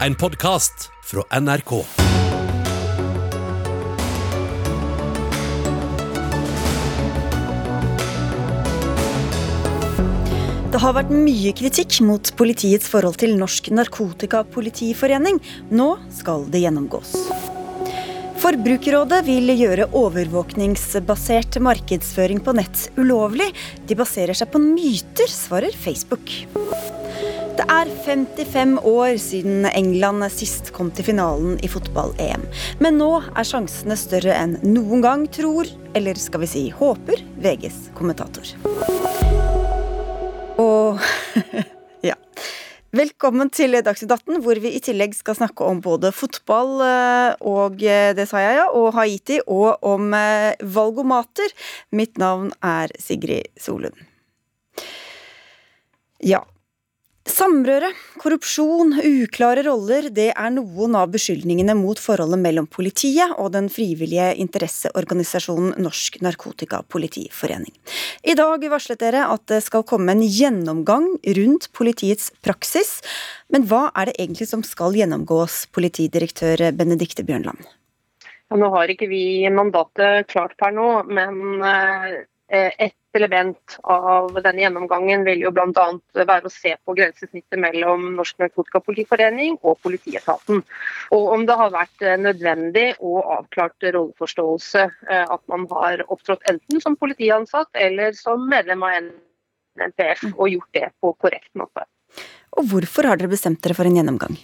En podkast fra NRK. Det har vært mye kritikk mot politiets forhold til Norsk Narkotikapolitiforening. Nå skal det gjennomgås. Forbrukerrådet vil gjøre overvåkningsbasert markedsføring på nett ulovlig. De baserer seg på myter, svarer Facebook. Det er 55 år siden England sist kom til finalen i fotball-EM. Men nå er sjansene større enn noen gang, tror, eller skal vi si håper, VGs kommentator. Og ja. Velkommen til Dagsnytt 18, hvor vi i tillegg skal snakke om både fotball eh, og eh, det sa jeg, ja, og Haiti, og om eh, valgomater. Mitt navn er Sigrid Solund. Ja, Samrøre, korrupsjon, uklare roller, det er noen av beskyldningene mot forholdet mellom politiet og den frivillige interesseorganisasjonen Norsk Narkotikapolitiforening. I dag varslet dere at det skal komme en gjennomgang rundt politiets praksis. Men hva er det egentlig som skal gjennomgås, politidirektør Benedikte Bjørnland? Nå har ikke vi mandatet klart per nå, men eh, et element av denne gjennomgangen vil jo bl.a. være å se på grensesnittet mellom Norsk Narkotikapolitiforening og politietaten. Og om det har vært nødvendig og avklart rolleforståelse eh, at man har opptrådt enten som politiansatt eller som medlem av NPF, og gjort det på korrekt måte. Og Hvorfor har dere bestemt dere for en gjennomgang?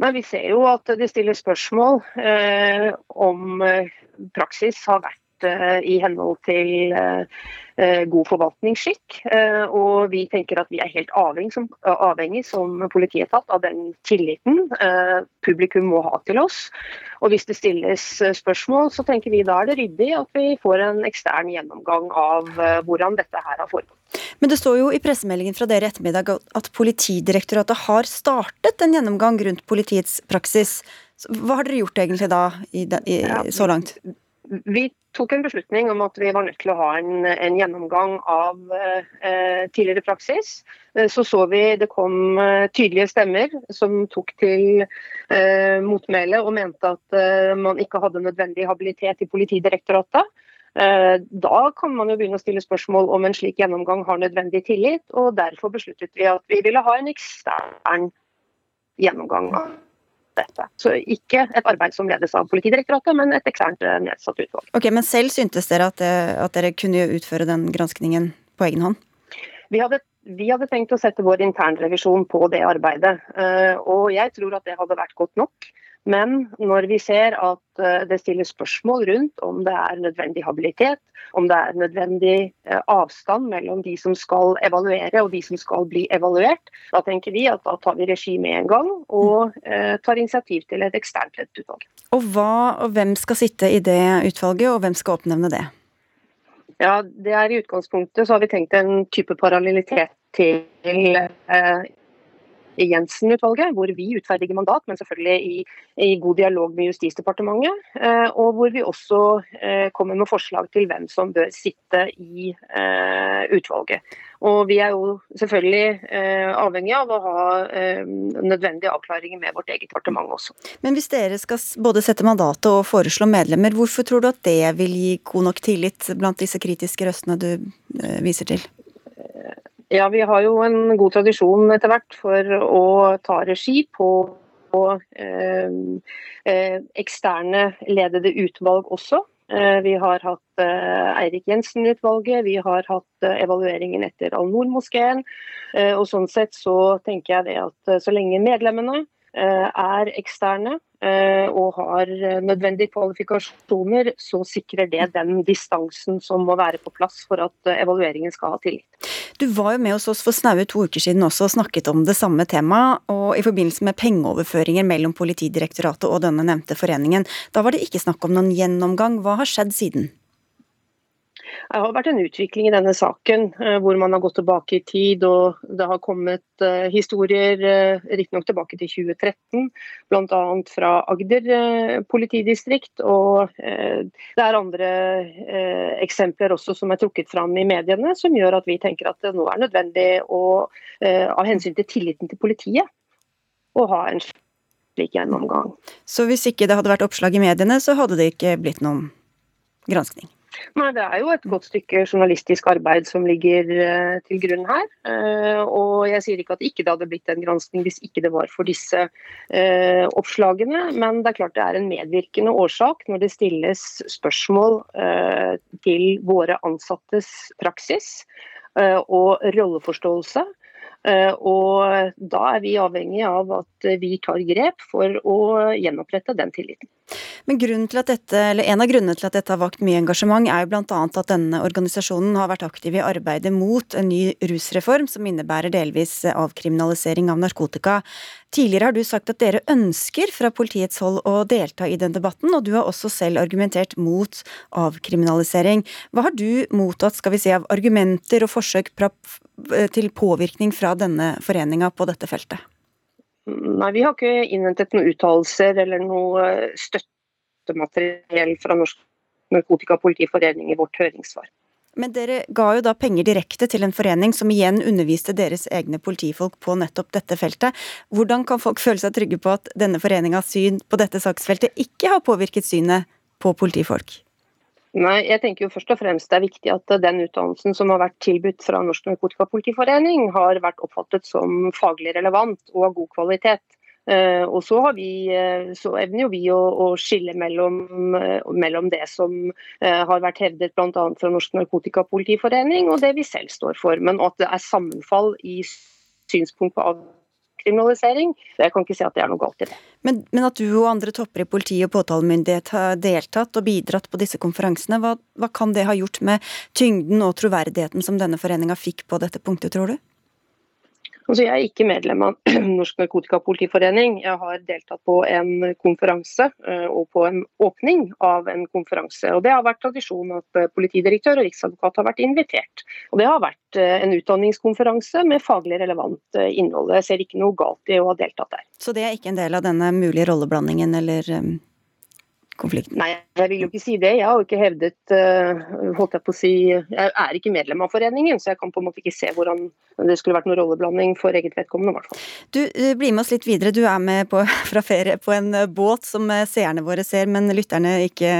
Men vi ser jo at det stiller spørsmål eh, om eh, praksis har vært Eh, i henhold til eh, eh, god forvaltningsskikk. Og vi tenker at vi er helt avhengig som, avhengig som politietat av den tilliten publikum må ha til oss. Og hvis det stilles spørsmål, så tenker vi da er det ryddig at vi får en ekstern gjennomgang av hvordan dette her har foregått. Men det står jo i pressemeldingen fra dere i ettermiddag at Politidirektoratet har startet en gjennomgang rundt politiets praksis. Hva har dere gjort egentlig da, i, i, så langt? Vi tok en beslutning om at vi var nødt til å ha en, en gjennomgang av eh, tidligere praksis. Eh, så så vi det kom eh, tydelige stemmer som tok til eh, motmæle og mente at eh, man ikke hadde nødvendig habilitet i Politidirektoratet. Eh, da kan man jo begynne å stille spørsmål om en slik gjennomgang har nødvendig tillit, og derfor besluttet vi at vi ville ha en ekstern gjennomgang dette. Så ikke et arbeid som ledes av Politidirektoratet, men et eksternt eh, nedsatt utvalg. Ok, Men selv syntes dere at, det, at dere kunne utføre den granskningen på egen hånd? Vi hadde, vi hadde tenkt å sette vår internrevisjon på det arbeidet, eh, og jeg tror at det hadde vært godt nok. Men når vi ser at eh, det stilles spørsmål rundt om det er nødvendig habilitet, om det er nødvendig eh, avstand mellom de som skal evaluere og de som skal bli evaluert, da tenker vi at da tar vi regi med en gang og eh, tar initiativ til et eksternt ledet utvalg. Og, hva, og hvem skal sitte i det utvalget, og hvem skal oppnevne det? Ja, det er I utgangspunktet så har vi tenkt en type parallellitet til eh, Jensen-utvalget, hvor vi utferdiger mandat, men selvfølgelig i, i god dialog med Justisdepartementet. Eh, og hvor vi også eh, kommer med forslag til hvem som bør sitte i eh, utvalget. Og vi er jo selvfølgelig avhengig av å ha nødvendige avklaringer med vårt eget departement også. Men hvis dere skal både sette mandatet og foreslå medlemmer, hvorfor tror du at det vil gi god nok tillit blant disse kritiske røstene du viser til? Ja, vi har jo en god tradisjon etter hvert for å ta regi på og eh, eh, eksterne ledede utvalg også. Eh, vi har hatt eh, Eirik Jensen-utvalget, vi har hatt evalueringen etter Al-Noor-moskeen. Og sånn sett så tenker jeg det at så lenge medlemmene er eksterne og har nødvendige kvalifikasjoner, så sikrer det den distansen som må være på plass for at evalueringen skal ha tillit. Du var jo med hos oss for snaue to uker siden også og snakket om det samme temaet, og i forbindelse med pengeoverføringer mellom Politidirektoratet og denne nevnte foreningen. Da var det ikke snakk om noen gjennomgang. Hva har skjedd siden? Det har vært en utvikling i denne saken eh, hvor man har gått tilbake i tid. og Det har kommet uh, historier, uh, riktignok tilbake til 2013, bl.a. fra Agder politidistrikt. Og det er andre eksempler også som er trukket fram i mediene, som gjør at vi tenker at det nå er nødvendig å, av hensyn til tilliten til politiet å ha en slik gjennomgang. Så hvis ikke det hadde vært oppslag i mediene, så hadde det ikke blitt noen granskning? Nei, Det er jo et godt stykke journalistisk arbeid som ligger uh, til grunn her. Uh, og jeg sier ikke at ikke det hadde blitt en granskning hvis ikke det var for disse uh, oppslagene. Men det er klart det er en medvirkende årsak når det stilles spørsmål til våre ansattes praksis og rolleforståelse. Og da er vi avhengig av at vi tar grep for å gjenopprette den tilliten. Men dette, En av grunnene til at dette har vakt mye engasjement, er jo bl.a. at denne organisasjonen har vært aktiv i arbeidet mot en ny rusreform, som innebærer delvis avkriminalisering av narkotika. Tidligere har du sagt at dere ønsker fra politiets hold å delta i den debatten, og du har også selv argumentert mot avkriminalisering. Hva har du mottatt skal vi si, av argumenter og forsøk til påvirkning fra denne foreninga på dette feltet? Nei, Vi har ikke innhentet noen uttalelser eller noe støttemateriell fra Norsk Narkotikapolitiforening i vårt høringssvar. Men dere ga jo da penger direkte til en forening som igjen underviste deres egne politifolk på nettopp dette feltet. Hvordan kan folk føle seg trygge på at denne foreningas syn på dette saksfeltet ikke har påvirket synet på politifolk? Nei, jeg tenker jo først og fremst det er viktig at den utdannelsen som har vært tilbudt fra Norsk Narkotikapolitiforening, har vært oppfattet som faglig relevant og av god kvalitet. Uh, og så, vi, uh, så, evner jo vi å, å skille mellom, uh, mellom, det som har vært hevdet bl.a. fra Norsk Narkotikapolitiforening og det vi selv står for. Men at det er sammenfall i synspunkt på kriminalisering. Jeg kan ikke si at det er noe galt i det. Men, men at du og andre topper i politi og påtalemyndighet har deltatt og bidratt på disse konferansene, hva, hva kan det ha gjort med tyngden og troverdigheten som denne foreninga fikk på dette punktet, tror du? Altså, jeg er ikke medlem av Norsk Narkotikapolitiforening. Jeg har deltatt på en konferanse eh, og på en åpning av en konferanse. Og Det har vært tradisjon at eh, politidirektør og riksadvokat har vært invitert. Og Det har vært eh, en utdanningskonferanse med faglig relevant innhold. Jeg ser ikke noe galt i å ha deltatt der. Så det er ikke en del av denne mulige rolleblandingen eller konflikten? Nei, jeg vil jo ikke si det. Jeg har jo ikke hevdet uh, holdt Jeg på å si, jeg er ikke medlem av foreningen, så jeg kan på en måte ikke se hvordan det skulle vært noen rolleblanding for eget vedkommende. hvert fall. Du, blir Bli med oss litt videre. Du er med på, fra ferie på en uh, båt som seerne våre ser, men lytterne ikke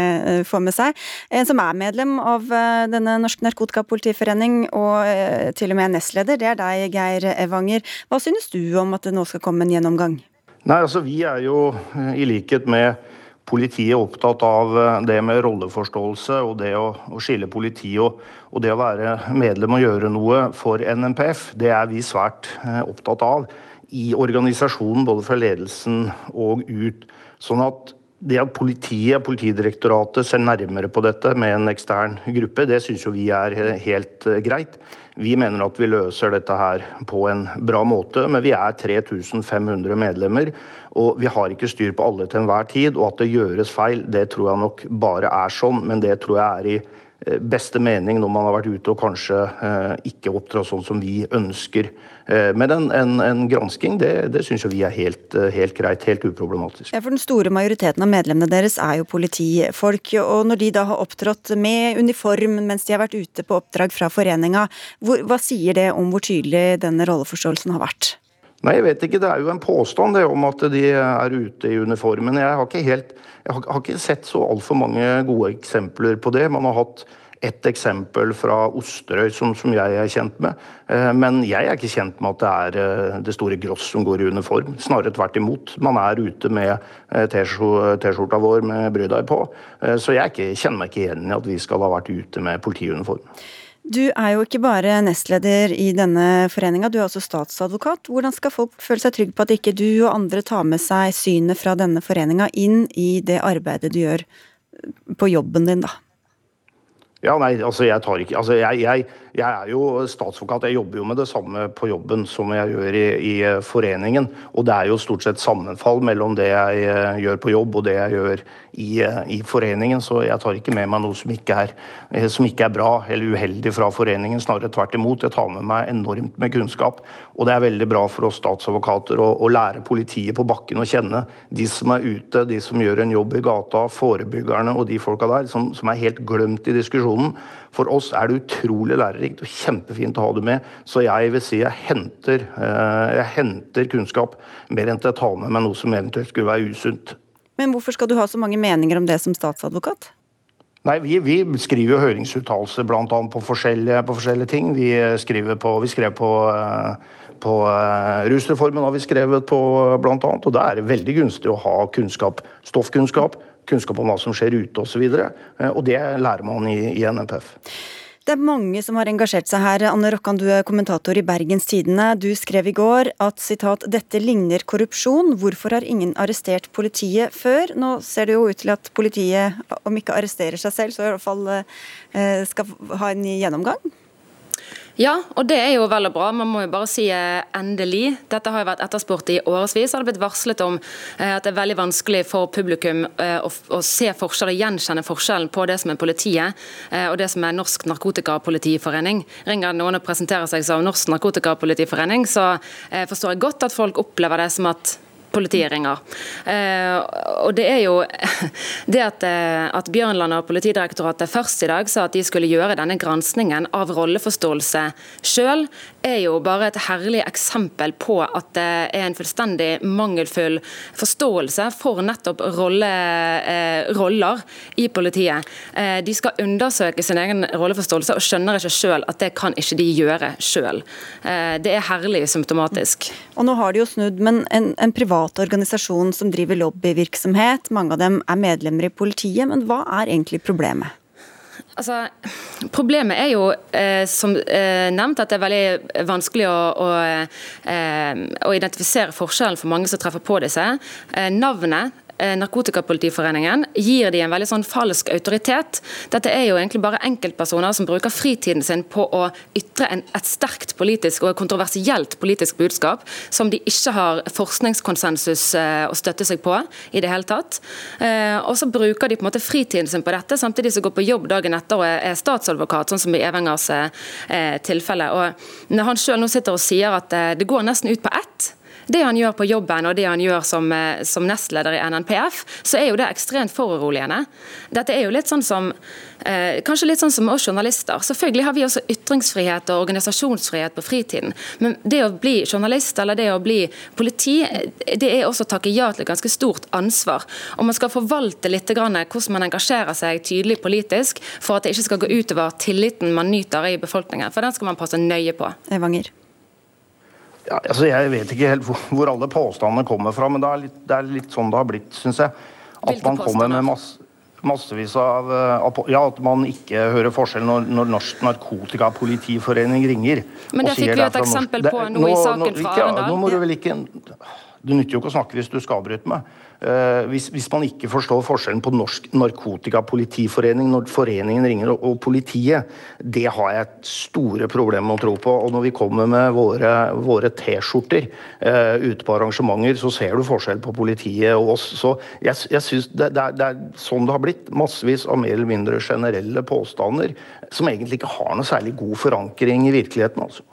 får med seg. En som er medlem av denne Norsk Narkotikapolitiforening, og til og med nestleder, det er deg, Geir Evanger. Hva synes du om at det nå skal komme en gjennomgang? Nei, altså Vi er jo i likhet med politiet er opptatt av eh, det med rolleforståelse og det å, å skille politi og, og, det å være medlem og gjøre noe for NNPF. Det er vi svært eh, opptatt av i organisasjonen, både fra ledelsen og ut. Sånn at det at politiet, Politidirektoratet ser nærmere på dette med en ekstern gruppe, det syns jo vi er helt eh, greit. Vi mener at vi løser dette her på en bra måte, men vi er 3500 medlemmer. Og vi har ikke styr på alle til enhver tid, og at det gjøres feil, det tror jeg nok bare er sånn. Men det tror jeg er i beste mening når man har vært ute og kanskje eh, ikke opptrådt sånn som vi ønsker. Eh, men en, en, en gransking, det, det syns vi er helt, eh, helt, greit, helt uproblematisk. Ja, for Den store majoriteten av medlemmene deres er jo politifolk. og Når de da har opptrådt med uniform mens de har vært ute på oppdrag fra foreninga, hva sier det om hvor tydelig denne rolleforståelsen har vært? Nei, jeg vet ikke. Det er jo en påstand det om at de er ute i uniformen. Jeg har ikke, helt, jeg har, har ikke sett så altfor mange gode eksempler på det. Man har hatt ett eksempel fra Osterøy som, som, jeg er kjent med. Eh, men jeg er ikke kjent med at det er eh, det store gross som går i uniform. Snarere tvert imot. Man er ute med eh, T-skjorta vår med Brødøy på. Så jeg ikke, kjenner meg ikke igjen i at vi skal ha vært ute med politiuniform. Du er jo ikke bare nestleder i denne foreninga, du er også statsadvokat. Hvordan skal folk føle seg trygge på at ikke du og andre tar med seg synet fra denne foreninga inn i det arbeidet du gjør på jobben din, da? Ja, nei, altså jeg tar ikke Altså jeg, jeg, jeg er jo statsadvokat. Jeg jobber jo med det samme på jobben som jeg gjør i, i, foreningen. Og det er jo stort sett sammenfall mellom det jeg uh, gjør på jobb og det jeg gjør i, uh, i, foreningen. Så jeg tar ikke med meg noe som ikke, er, som ikke er bra eller uheldig fra foreningen. Snarere tvert imot. Jeg tar med meg enormt med kunnskap. Og det er veldig bra for oss statsadvokater å, å lære politiet på bakken å kjenne. De som er ute, de som gjør en jobb i gata, forebyggerne og de folka der som, som er helt glemt i diskusjonen. For oss er det utrolig lærerikt og kjempefint å ha det med. Så jeg vil si jeg henter, jeg henter kunnskap mer enn til å ta med meg noe som eventuelt skulle være usunt. Men hvorfor skal du ha så mange meninger om det som statsadvokat? Nei, Vi, vi skriver jo høringsuttalelser bl.a. På, forskjellige, på forskjellige ting. Vi, på, vi skrev på, på uh, rusreformen har vi skrevet på bl.a. Og da er det veldig gunstig å ha kunnskap, stoffkunnskap, kunnskap om hva som skjer ute osv. Og, så uh, og det lærer man i, i NMPF. Det er mange som har engasjert seg her. Anne Rokkan, du er kommentator i Bergens Tidende. Du skrev i går at citat, 'dette ligner korrupsjon'. Hvorfor har ingen arrestert politiet før? Nå ser det jo ut til at politiet, om ikke arresterer seg selv, så i hvert fall eh, skal ha en gjennomgang? Ja, og det er jo vel og bra. Man må jo bare si eh, endelig. Dette har jo vært etterspurt i årevis. Det har blitt varslet om eh, at det er veldig vanskelig for publikum eh, å, å se forskjell og gjenkjenne forskjellen på det som er politiet og det som er Norsk Narkotikapolitiforening. Ringer noen og presenterer seg som Norsk Narkotikapolitiforening, så forstår jeg godt at folk opplever det som at politiet ringer. Eh, og det er jo det at, eh, at Bjørnland og Politidirektoratet først i dag sa at de skulle gjøre denne granskningen av rolleforståelse sjøl, er jo bare et herlig eksempel på at det er en fullstendig mangelfull forståelse for nettopp rolle, eh, roller i politiet. De skal undersøke sin egen rolleforståelse og skjønner ikke sjøl at det kan ikke de gjøre sjøl. Det er herlig symptomatisk. Og nå har de jo snudd, men en, en privat privat organisasjon som driver lobbyvirksomhet. Mange av dem er medlemmer i politiet. Men hva er egentlig problemet? Altså, problemet er jo, eh, som eh, nevnt, at det er veldig vanskelig å, å, eh, å identifisere forskjellen for mange som treffer på disse. Eh, navnet Narkotikapolitiforeningen gir de en veldig sånn falsk autoritet. Dette er jo egentlig bare enkeltpersoner som bruker fritiden sin på å ytre en, et sterkt politisk og kontroversielt politisk budskap, som de ikke har forskningskonsensus eh, å støtte seg på i det hele tatt. Eh, og så bruker de på en måte fritiden sin på dette, samtidig som går på jobb dagen etter og er statsadvokat, sånn som i Evengers tilfelle. Og når han selv nå sitter og sier at det går nesten ut på ett, det han gjør på jobben og det han gjør som, eh, som nestleder i NNPF, så er jo det ekstremt foruroligende. Dette er jo litt sånn som eh, Kanskje litt sånn som oss journalister. Selvfølgelig har vi også ytringsfrihet og organisasjonsfrihet på fritiden. Men det å bli journalist eller det å bli politi, det er også å takke ja til et ganske stort ansvar. Og man skal forvalte litt hvordan man engasjerer seg tydelig politisk, for at det ikke skal gå utover tilliten man nyter i befolkningen. For den skal man passe nøye på. Evanger. Ja, altså jeg vet ikke helt hvor, hvor alle påstandene kommer fra, men det er litt, det er litt sånn det har blitt, syns jeg. At Hvilke man kommer med masse, massevis av eh, Ja, at man ikke hører forskjell når, når Norsk Narkotikapolitiforening ringer. Men det fikk vi et eksempel på nå, i saken fra Arendal. Ja, nå må du vel ikke Det nytter jo ikke å snakke hvis du skal avbryte meg. Uh, hvis, hvis, man ikke forstår forskjellen på Norsk Narkotikapolitiforening når foreningen ringer og, og, politiet, det har jeg store problemer med å tro på. Og når vi kommer med våre, våre T-skjorter uh, ute på arrangementer, så ser du forskjell på politiet og oss. Så jeg, jeg synes det, det, det, er, sånn det har blitt. Massevis av mer eller mindre generelle påstander som egentlig ikke har noe særlig god forankring i virkeligheten. altså.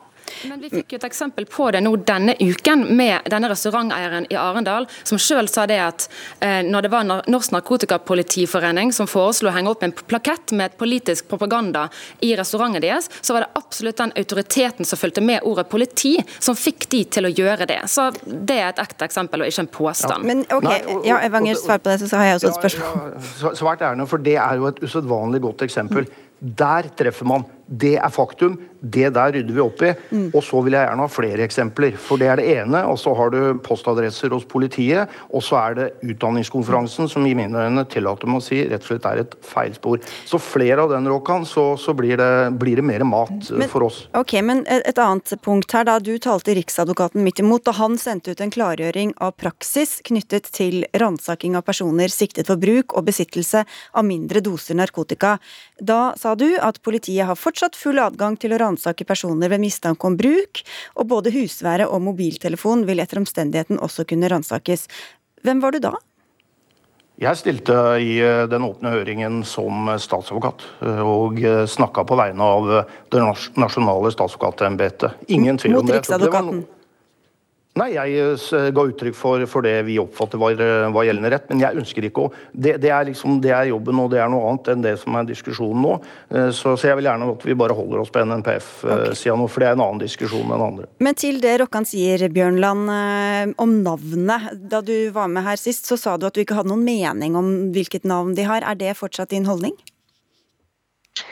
Men Vi fikk jo et eksempel på det nå denne uken med denne restauranteieren i Arendal, som selv sa det at eh, når det var Norsk Narkotikapolitiforening som foreslo å henge opp en plakett med et politisk propaganda i restauranten deres, så var det absolutt den autoriteten som fulgte med ordet politi, som fikk de til å gjøre det. Så Det er et ekte eksempel, og ikke en påstand. Ja. Men ok, Nei, og, ja, Evanger, svar på det, så har jeg også et spørsmål. Ja, ja, svært noe, for det er jo et usedvanlig godt eksempel. Der treffer man. Det er faktum. Det der rydder vi opp i. Mm. Og så vil jeg gjerne ha flere eksempler. For det er det ene. Og så har du postadresser hos politiet. Og så er det utdanningskonferansen, som i mine øyne tillater meg å si rett og slett er et feilspor. Så flere av den, Råkan, så, så blir, det, blir, det, mer mat eh, men, for oss. Ok, men et annet punkt her, da. Du talte Riksadvokaten midt imot da han sendte ut en klargjøring av praksis knyttet til ransaking av personer siktet for bruk og besittelse av mindre doser narkotika. Da sa du at politiet har fortsatt full adgang til å ransake personer ved mistanke om bruk, og både husvære og mobiltelefon vil etter omstendigheten også kunne ransakes. Hvem var du da? Jeg stilte i eh, den åpne høringen som statsadvokat, eh, og eh, snakka på vegne av det nasjonale statsadvokatembetet. Ingen tvil om det. Mot Riksadvokaten? Nei, Jeg eh, ga uttrykk for, for det vi oppfatter var, eh, var, gjeldende rett. Men jeg ønsker ikke å det, det, er liksom, det er jobben, og det er noe annet enn det som er diskusjonen nå. Eh, så, så jeg vil gjerne at vi bare holder oss på NNPF-sida okay. nå, for det er en annen diskusjon enn andre. Men til det Rokkan sier, Bjørnland, om navnet. Da du var med her sist, så sa du at du ikke hadde noen mening om hvilket navn de har. Er det fortsatt din holdning?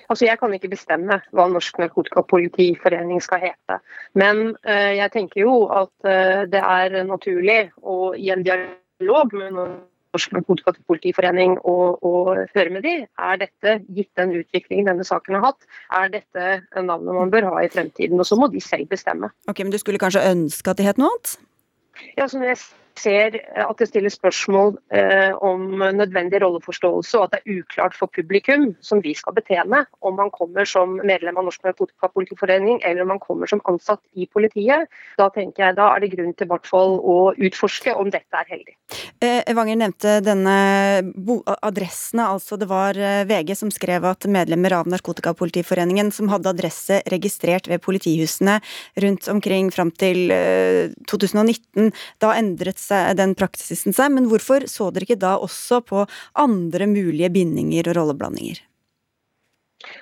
Altså, Jeg kan ikke bestemme hva Norsk Narkotikapolitiforening skal hete. Men uh, jeg tenker jo at uh, det er naturlig å i en dialog med Norsk Narkotikapolitiforening og, og høre med de, er dette, gitt den utviklingen denne saken har hatt, er dette navnet man bør ha i fremtiden. Og så må de selv bestemme. Ok, Men du skulle kanskje ønske at de het noe annet? Ja, som jeg ser at det stilles spørsmål eh, om nødvendig rolleforståelse, og at det er uklart for publikum som vi skal betjene, om man kommer som medlem av Norsk Narkotikapolitiforening eller om man kommer som ansatt i politiet. Da tenker jeg da er det grunn til hvert fall å utforske om dette er heldig. Eh, Evanger nevnte denne adressene, altså det var eh, VG som skrev at medlemmer av Narkotikapolitiforeningen som hadde adresse registrert ved politihusene rundt omkring fram til 2019, eh, da endret den praksisen seg, men hvorfor så dere ikke da også på andre mulige bindinger og rolleblandinger?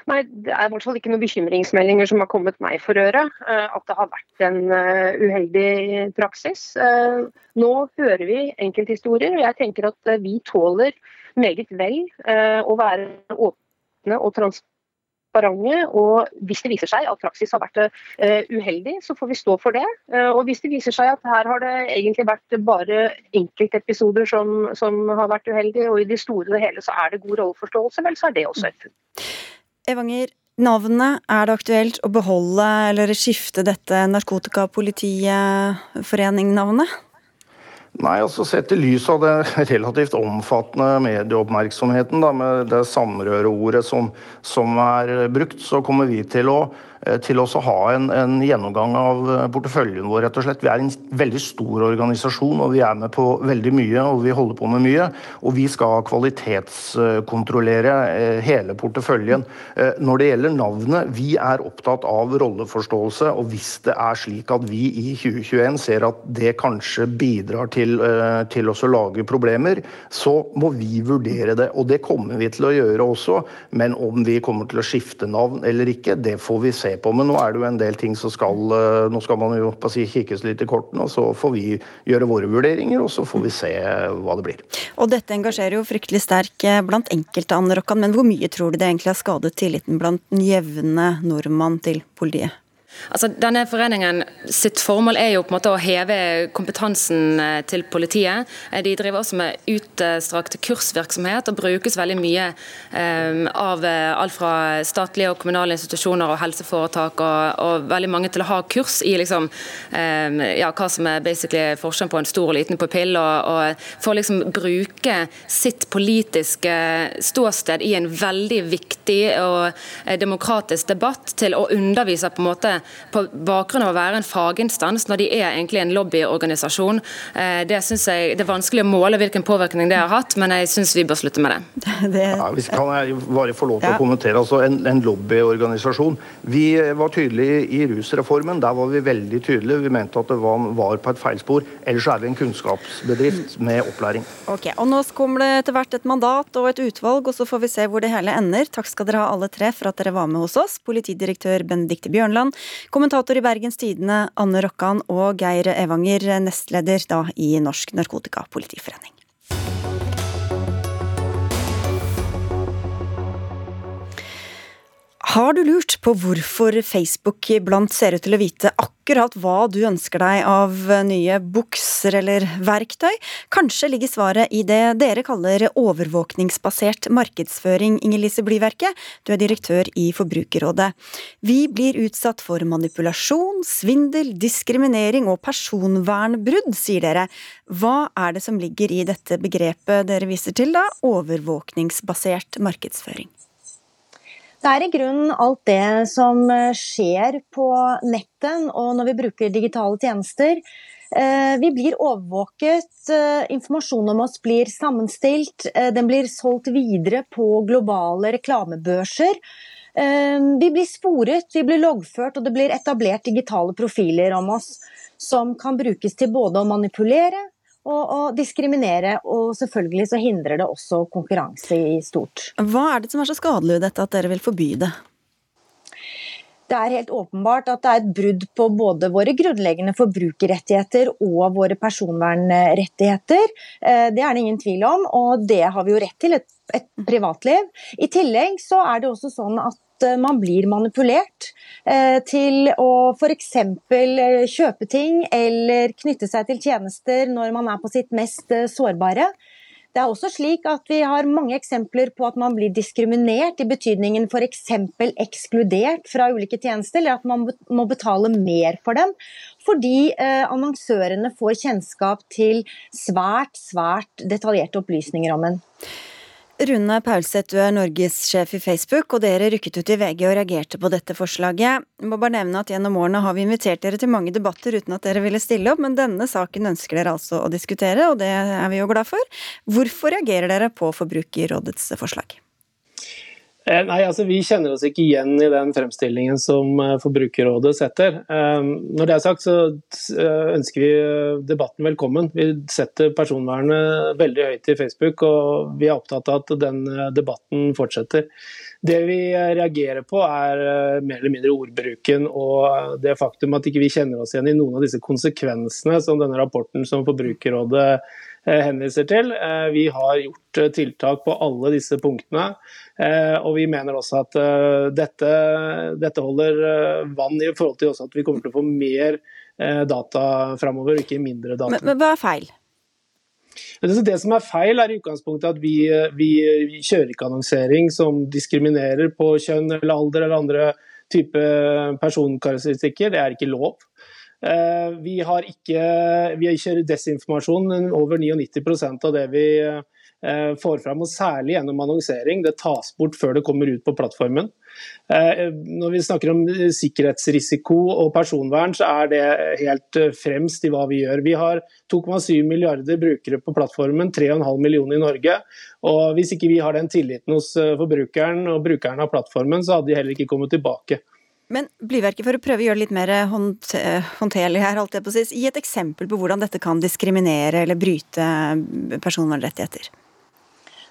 Nei, Det er i hvert fall ikke noen bekymringsmeldinger som har kommet meg for øre. Eh, at det har vært en eh, uheldig praksis. Eh, nå hører vi enkelthistorier, og jeg tenker at vi tåler meget vel å være åpne og transparente transparente. Og hvis det viser seg at praksis har vært uh, uheldig, så får vi stå for det. Uh, og hvis det viser seg at her har det egentlig vært bare enkeltepisoder som, som har vært uheldige, og i det store og hele så er det god rolleforståelse, vel så er det også et funn. Evanger, navnet, er det aktuelt å beholde eller skifte dette narkotikapolitiforening-navnet? Nei, altså Sett i lys av det relativt omfattende medieoppmerksomheten da, med det samrøreordet som, som er brukt, så kommer vi til å til å ha en, en, gjennomgang av eh, porteføljen vår. rett og slett. Vi er en veldig stor organisasjon, og vi er med på veldig mye og vi holder på med mye. Og vi skal kvalitetskontrollere eh, hele porteføljen. Når det gjelder navnet, vi er opptatt av rolleforståelse. Og hvis det er slik at vi i 2021 ser at det kanskje bidrar til, til å lage problemer, så må vi vurdere det. Og det kommer vi til å gjøre også. Men om vi kommer til å skifte navn eller ikke, det får vi se på. Men nå er det jo en del ting som skal eh, Nå skal man jo si, kikkes litt i kortene, og så får vi gjøre våre vurderinger, og så får vi se hva det blir. Og dette engasjerer jo fryktelig sterk eh, blant enkelte, Anne Rokkan, men hvor mye tror du det egentlig har skadet tilliten blant den jevne nordmann til politiet? Altså, denne foreningen sitt formål er jo på en måte å heve kompetansen eh, til politiet. Eh, de driver også med utstrakt kursvirksomhet og brukes veldig mye um, av alt fra statlige og kommunale institusjoner og helseforetak og, og veldig mange til å ha kurs i liksom, ja, hva som er basically forskjellen på en stor og liten pupill, og, og for å liksom bruke sitt politiske ståsted i en veldig viktig og demokratisk debatt til å undervise på en måte på bakgrunn av å være en faginstans, når de er egentlig en lobbyorganisasjon. Eh, det synes jeg det er vanskelig å måle hvilken påvirkning det har hatt, men jeg syns vi bør slutte med det. det... Ja, hvis kan jeg bare få lov til ja. å kommentere. altså En, en lobbyorganisasjon. Vi var tydelige i rusreformen. Der var vi veldig tydelige. Vi mente at det var, var på et feilspor. Ellers er vi en kunnskapsbedrift med opplæring. Ok, og Nå kommer det etter hvert et mandat og et utvalg, og så får vi se hvor det hele ender. Takk skal dere ha alle tre for at dere var med hos oss. Politidirektør Benedicte Bjørnland, Kommentator i Bergens Tidende Anne Rokkan og Geir Evanger, nestleder da i Norsk Narkotikapolitiforening. Har du lurt på hvorfor Facebook iblant ser ut til å vite akkurat hva du ønsker deg av nye bukser eller verktøy? Kanskje ligger svaret i det dere kaller overvåkningsbasert markedsføring, Inger-Lise Blyverket. Du er direktør i Forbrukerrådet. Vi blir utsatt for manipulasjon, svindel, diskriminering og personvernbrudd, sier dere. Hva er det som ligger i dette begrepet dere viser til, da? Overvåkningsbasert markedsføring? Det er i grunnen alt det som eh, skjer på nettet og når vi bruker digitale tjenester. Eh, vi blir overvåket, informasjon informasjonen om oss blir sammenstilt, den blir solgt videre på globale reklamebørser. Vi blir sporet, vi blir loggført, og det blir etablert digitale profiler om oss som kan brukes til både å manipulere og, og diskriminere. Og selvfølgelig så hindrer det også konkurranse i stort. Hva er det som er så skadelig i dette at dere vil forby det? Det er helt åpenbart at det er et brudd på både våre grunnleggende forbrukerrettigheter og våre personvernrettigheter. Eh, det er det ingen tvil om, og det har vi jo rett til, et, et privatliv. I tillegg så er det også sånn at Eh, man blir manipulert eh, til å f.eks. Eh, kjøpe ting eller knytte seg til tjenester når man er på sitt mest sårbare. Det er også slik at Vi har mange eksempler på at man blir diskriminert, i betydningen f.eks. ekskludert fra ulike tjenester, eller at man må betale mer for dem, fordi annonsørene får kjennskap til svært, svært detaljerte opplysninger om en. Rune Paulseth, du er norgessjef i Facebook, og dere rykket ut i VG og reagerte på dette forslaget. Jeg må bare nevne at Gjennom årene har vi invitert dere til mange debatter uten at dere ville stille opp, men denne saken ønsker dere altså å diskutere, og det er vi jo glad for. Hvorfor reagerer dere på Forbrukerrådets forslag? Eh, nei, altså Vi kjenner oss ikke igjen i den fremstillingen som eh, Forbrukerrådet setter. Eh, når det er sagt, så ønsker vi debatten velkommen. Vi setter personvernet veldig høyt i Facebook, og vi er opptatt av at den debatten fortsetter. Det vi reagerer på er mer eller mindre ordbruken og det faktum at ikke vi ikke kjenner oss igjen i noen av disse konsekvensene som denne rapporten som Forbrukerrådet henviser til. Eh, vi har gjort eh, tiltak på alle disse punktene. Og vi mener også at dette, dette holder vann i forhold til at vi kommer til å få mer data framover, ikke mindre data. Men, men hva er feil? Det som er feil, er i utgangspunktet at vi, vi, kjører ikke annonsering som diskriminerer på kjønn eller alder eller andre type personkarakteristikker. Det er ikke lov. Eh, vi, har ikke, vi kjører desinformasjon. Over 99% av det vi eh, får fram, og særlig gjennom annonsering. Det tas bort før det kommer ut på plattformen. Eh, når vi snakker om sikkerhetsrisiko og personvern, så er det helt fremst i hva vi gjør. Vi har 2,7 milliarder brukere på plattformen, 3,5 millioner i Norge. Og Hvis ikke vi har den tilliten hos forbrukeren og brukeren av plattformen, så hadde de heller ikke kommet tilbake. Men Blyverket, for å prøve å gjøre det litt mer håndterlig her, holdt jeg på å gi et eksempel på hvordan dette kan diskriminere eller bryte personvernrettigheter.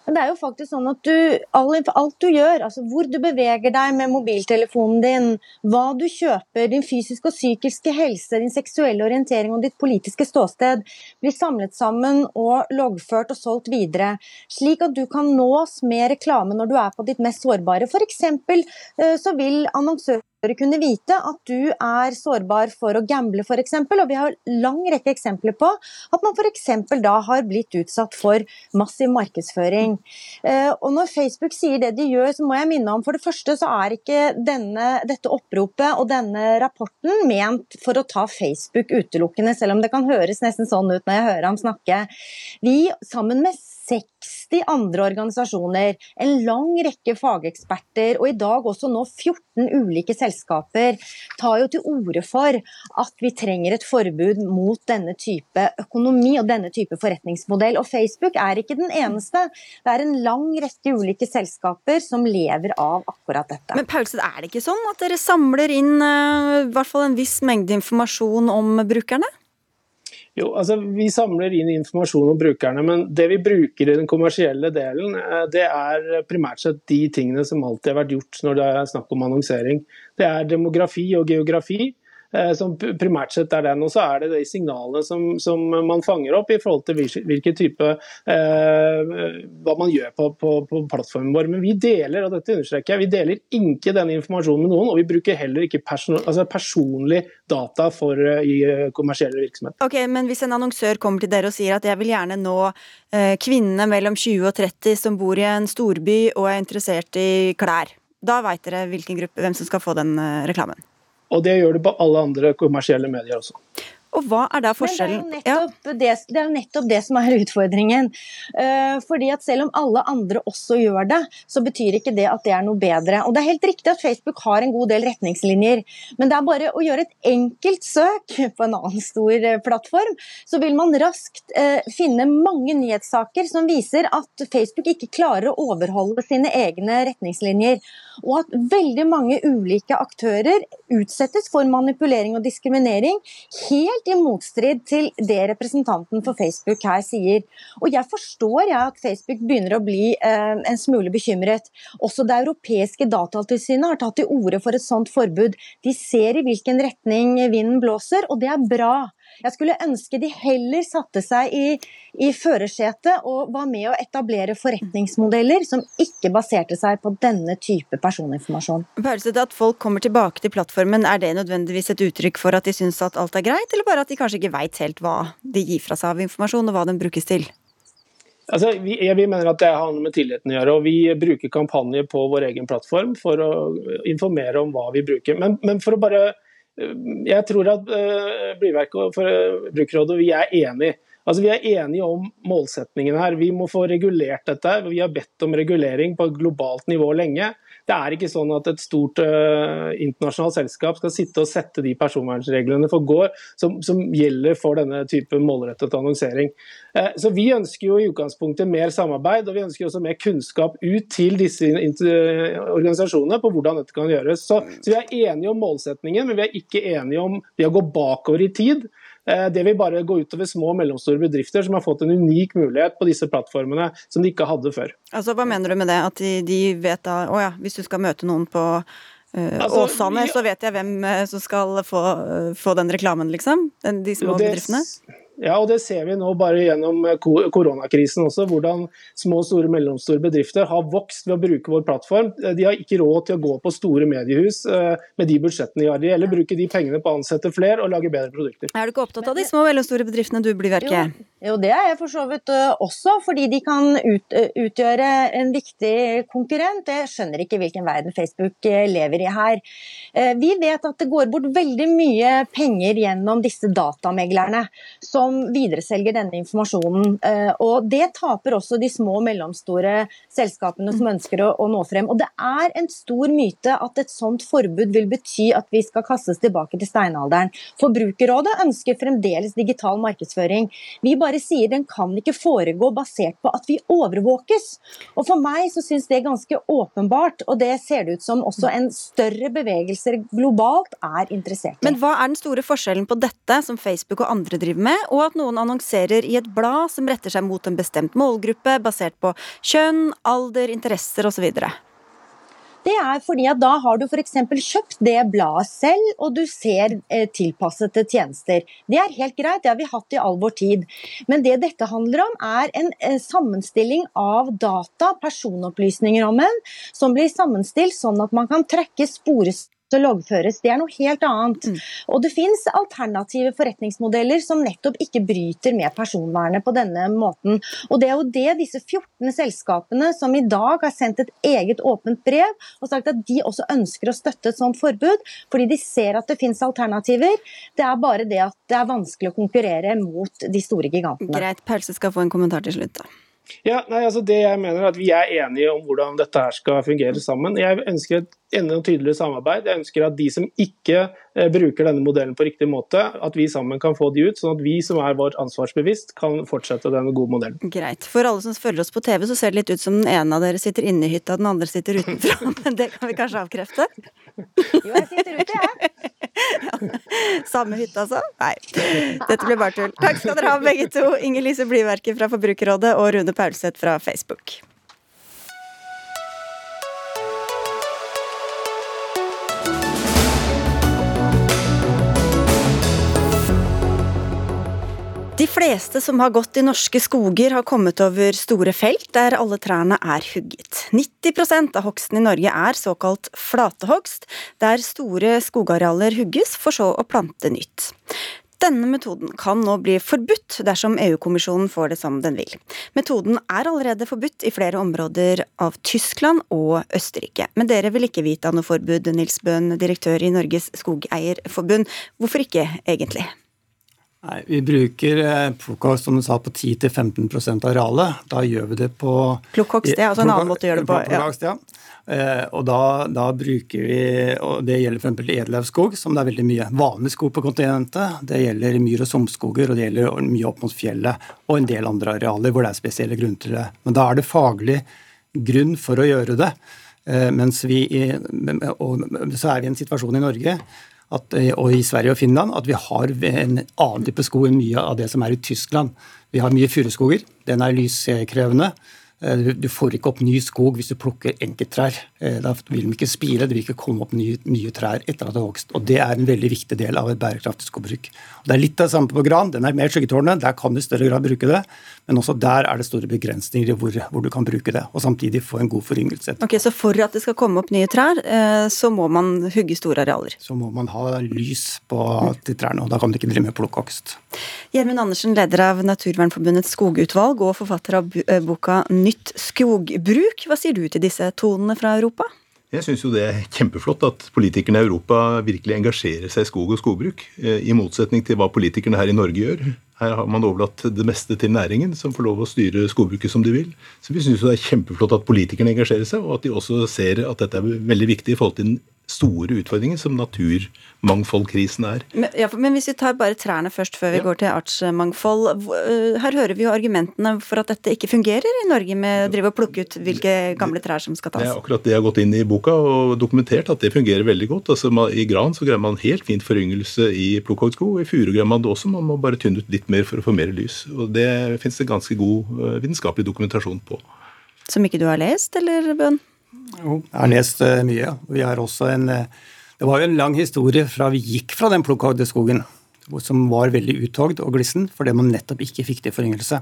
Men det er jo faktisk sånn at du, alt du gjør, altså hvor du beveger deg med mobiltelefonen din, hva du kjøper, din fysiske og psykiske helse, din seksuelle orientering og ditt politiske ståsted, blir samlet sammen og loggført og solgt videre, slik at du kan nås med reklame når du er på ditt mest sårbare. F.eks. eksempel så vil annonsører kunne vite at du er sårbar for å gamble f.eks. Og vi har lang rekke eksempler på at man f.eks. da har blitt utsatt for massiv markedsføring. Eh, og når Facebook sier det de gjør, så må jeg minne om for det første så er ikke denne, dette oppropet og denne rapporten ment for å ta Facebook utelukkende, selv om det kan høres nesten sånn ut når jeg hører ham snakke. Vi sammen med 60 andre organisasjoner, en lang rekke fageksperter og i dag også nå 14 ulike selskaper tar jo til orde for at vi trenger et forbud mot denne type økonomi og denne type forretningsmodell. Og Facebook er ikke den eneste. Det er en lang rekke ulike selskaper som lever av akkurat dette. Men Paulsen, er det ikke sånn at dere samler inn uh, i hvert fall en viss mengde informasjon om brukerne? Jo, altså Vi samler inn informasjon om brukerne, men det vi bruker i den kommersielle delen, eh, det er primært sett de tingene som alltid har vært gjort når det er snakk om annonsering. Det er demografi og geografi. Eh, som primært sett er den. Og så er det de signalene som, som, man fanger opp i forhold til hvilken type eh, Hva man gjør på, på, på, plattformen vår. Men vi deler og dette understreker jeg, vi deler ikke denne informasjonen med noen, og vi bruker heller ikke person, altså personlig data for, uh, i kommersielle virksomheter. Ok, Men hvis en annonsør kommer til dere og sier at jeg vil gjerne nå kvinnene mellom 20 og 30 som bor i en storby og er interessert i klær, da veit dere hvilken gruppe, hvem som skal få den reklamen? Og det gjør det på alle andre kommersielle medier også. Og hva er da forskjellen? Det er, ja. det, det er, jo nettopp det som er utfordringen. Uh, fordi at selv om alle andre også gjør det, så betyr ikke det at det er noe bedre. Og det er helt riktig at Facebook har en god del retningslinjer, men det er bare å gjøre et enkelt søk på en annen stor eh, plattform, så vil man raskt uh, finne mange nyhetssaker som viser at Facebook ikke klarer å overholde sine egne retningslinjer. Og at veldig mange ulike aktører utsettes for manipulering og diskriminering helt i motstrid til det representanten for Facebook her sier. Og jeg forstår jeg at Facebook begynner å bli eh, en smule bekymret. Også det europeiske datatilsynet har tatt til orde for et sånt forbud. De ser i hvilken retning vinden blåser, og det er bra. Jeg skulle ønske de heller satte seg i, i førersetet og var med å etablere forretningsmodeller som ikke baserte seg på denne type personinformasjon. Det at folk kommer tilbake til plattformen, er det nødvendigvis et uttrykk for at de syns at alt er greit, eller bare at de kanskje ikke veit helt hva de gir fra seg av informasjon, og hva den brukes til? Altså, vi, vi, mener at det har noe med tilliten å gjøre. og Vi bruker kampanjer på vår egen plattform for å informere om hva vi bruker. Men, men for å bare jeg tror at uh, Blyverket og Forbrukerrådet vi er enige. Altså, vi er enige om målsetningen her. Vi må få regulert dette. Vi har bedt om regulering på globalt nivå lenge. Det er ikke sånn at et stort uh, internasjonalt selskap skal sitte og sette de personvernreglene for gård som, som gjelder for denne type målrettet annonsering. Uh, så Vi ønsker jo i utgangspunktet mer samarbeid og vi ønsker også mer kunnskap ut til disse organisasjonene på hvordan dette kan gjøres. Så, så Vi er enige om målsetningen, men vi er ikke enige om det å gå bakover i tid. Eh, det vil bare gå utover små og mellomstore bedrifter som har fått en unik mulighet på disse plattformene som de ikke hadde før. Altså, Hva mener du med det? At de, de vet da Å ja, hvis du skal møte noen på uh, altså, Åsane, så vet jeg hvem eh, som skal få, uh, få den reklamen, liksom? De små det, bedriftene? Ja, og det ser vi nå bare gjennom eh, koronakrisen også, hvordan små store og mellomstore bedrifter har vokst ved å bruke vår plattform. Eh, de har ikke råd til å gå på store mediehus eh, med de budsjettene de har. Eller bruke de pengene på å ansette flere og lage bedre produkter. Er du ikke opptatt av de små og mellomstore bedriftene du blir verket? Jo, jo, det er jeg for så vidt også, fordi de kan ut, utgjøre en viktig konkurrent. Jeg skjønner ikke hvilken verden Facebook lever i her. Vi vet at det går bort veldig mye penger gjennom disse datameglerne. som som videreselger denne informasjonen. Eh, og Det taper også de små og mellomstore selskapene som ønsker å, nå frem. Og Det er en stor myte at et sånt forbud vil bety at vi skal kastes tilbake til steinalderen. Forbrukerrådet ønsker fremdeles digital markedsføring. Vi bare sier den kan ikke foregå basert på at vi overvåkes. Og For meg så syns det er ganske åpenbart, og det ser det ut som også en større bevegelse globalt er interessert i. Men hva er den store forskjellen på dette, som Facebook og andre driver med, og at noen annonserer i et blad som retter seg mot en bestemt målgruppe, basert på kjønn, alder, interesser osv. Det er fordi at da har du f.eks. kjøpt det bladet selv, og du ser eh, tilpassede tjenester. Det er helt greit, det har vi hatt i all vår tid. Men det dette handler om, er en eh, sammenstilling av data, personopplysninger om en, som blir sammenstilt sånn at man kan trekke spores loggføres. Det er noe helt annet. Mm. Og det finnes alternative forretningsmodeller som nettopp ikke bryter med personvernet på denne måten. Og det er jo det disse 14 selskapene som i dag har sendt et eget åpent brev og sagt at de også ønsker å støtte et sånt forbud, fordi de ser at det finnes alternativer. Det er bare det at det er vanskelig å konkurrere mot de store gigantene. Greit, Pause skal få en kommentar til slutt. da. Ja, nei, altså det jeg mener er at Vi er enige om hvordan dette her skal fungere sammen. Jeg ønsker et enda tydeligere samarbeid. Jeg ønsker at de som ikke eh, bruker denne modellen på riktig måte, at vi sammen kan få de ut. Sånn at vi som er vårt ansvarsbevisst, kan fortsette denne gode modellen. Greit. For alle som følger oss på TV, så ser det litt ut som den ene av dere sitter inne i hytta, den andre sitter utenfra. Men det kan vi kanskje avkrefte? Jo, jeg sitter ute, jeg. Ja. Samme hytte, altså? Nei. Dette blir bare tull. Takk skal dere ha, begge to. Inger Lise Blyverket fra Forbrukerrådet og Rune Paulseth fra Facebook. Fleste som har gått i norske skoger, har kommet over store felt der alle trærne er hugget. 90% av hogsten i Norge er såkalt flatehogst, der store skogarealer hugges for så å plante nytt. Denne metoden kan nå bli forbudt dersom EU-kommisjonen får det som den vil. Metoden er allerede forbudt i flere områder av Tyskland og Østerrike. Men dere vil ikke vite av noe forbud, Nils Bøhn, direktør i Norges Skogeierforbund. Hvorfor ikke, egentlig? Nei, Vi bruker plukkoks, som du sa, på 10-15 av arealet. Da gjør vi det på Plukkoks, det er altså en annen måte å gjøre det på. Ja. Ja. Uh, og da, da, bruker vi og Det gjelder f.eks. edelavskog, som det er veldig mye vanlig skog på kontinentet. Det gjelder myr- og sumpskoger, og det gjelder mye opp mot fjellet og en del andre arealer hvor det er spesielle grunner til det. Men da er det faglig grunn for å gjøre det. Uh, mens vi, og så er vi i en situasjon i Norge at, eh, og i Sverige og Finland at vi har en annen type skog enn mye av det som er i Tyskland. Vi har mye furuskoger. Den er lyskrevende. Eh, du får ikke opp ny skog hvis du plukker enkelttrær. Eh, da vil de ikke spire, det vil ikke komme opp nye, nye, trær etter at det er vokst. Og Det er en veldig viktig del av et bærekraftig skogbruk. Og det er litt av det samme på gran. Den er mer skyggetårnet, der kan du i større grad bruke det. Men også der er det store begrensninger i hvor, hvor, du kan bruke det, og samtidig få en god foryngelse. Ok, Så for at det skal komme opp nye trær, eh, så må man hugge store arealer? Så må man ha lys på de trærne, og da kan du ikke drive med plukkhogst. Gjermund Andersen, leder av Naturvernforbundets skogutvalg og forfatter av boka Nytt skogbruk. Hva sier du til disse tonene fra Europa? Jeg syns det er kjempeflott at politikerne i Europa virkelig engasjerer seg i skog og skogbruk. Eh, I motsetning til hva politikerne her i Norge gjør. Her har man overlatt det meste til næringen, som får lov å styre skogbruket som de vil. Så vi syns det er kjempeflott at politikerne engasjerer seg, og at de også ser at dette er veldig viktig i forhold til den store utfordringer som naturmangfoldkrisen er. Men, ja, men hvis vi tar bare trærne først, før vi ja. går til artsmangfold. Øh, her hører vi jo argumentene for at dette ikke fungerer i Norge, med å drive og plukke ut hvilke gamle trær som skal tas. Det er akkurat det jeg har gått inn i boka og dokumentert, at det fungerer veldig godt. Altså, I gran så greier man helt fint foryngelse i plukkhogstskog. I furu greier man det også, man må bare tynne ut litt mer for å få mer lys. Og Det finnes det ganske god øh, vitenskapelig dokumentasjon på. Som ikke du har lest, eller Bøhn? Lest eh, mye. Vi har også en, eh, det var jo en lang historie fra vi gikk fra den plukkhogde skogen, som var veldig uthogd og glissen, fordi man nettopp ikke fikk til foryngelse.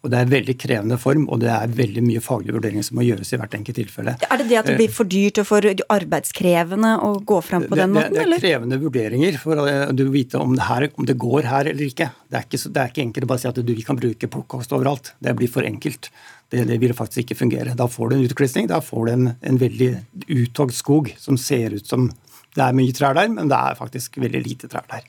Og Det er en veldig krevende form, og det er veldig mye faglige vurderinger som må gjøres i hvert enkelt tilfelle. Er det det at det blir for dyrt og for arbeidskrevende å gå frem på den måten? Det, det, er er krevende vurderinger for å vite om det, her, om det, går her eller ikke. Det er ikke, det er ikke enkelt å bare si at du, vi kan bruke plukkost overalt. Det blir for enkelt. Det, det, vil faktisk ikke fungere. Da får du en utklisning, da får du en, en veldig uttogd skog som ser ut som det er mye trær der, men det er faktisk veldig lite trær der.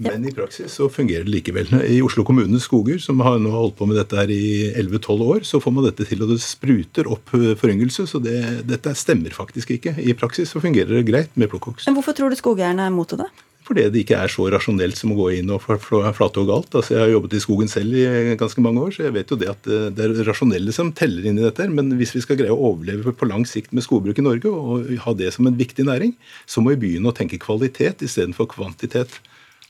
Men i praksis så fungerer det likevel. I Oslo kommunes skoger, som har nå holdt på med dette her i 11-12 år, så får man dette til, og det spruter opp foryngelse. Så det, dette stemmer faktisk ikke. I praksis så fungerer det greit med plukkoks. Men hvorfor tror du skogeierne er mot det? Fordi det ikke er så rasjonelt som å gå inn og flate og galt. Altså, jeg har jobbet i skogen selv i ganske mange år, så jeg vet jo det at det er rasjonelle som teller inn i dette. Men hvis vi skal greie å overleve på lang sikt med skogbruk i Norge og ha det som en viktig næring, så må vi begynne å tenke kvalitet istedenfor kvantitet.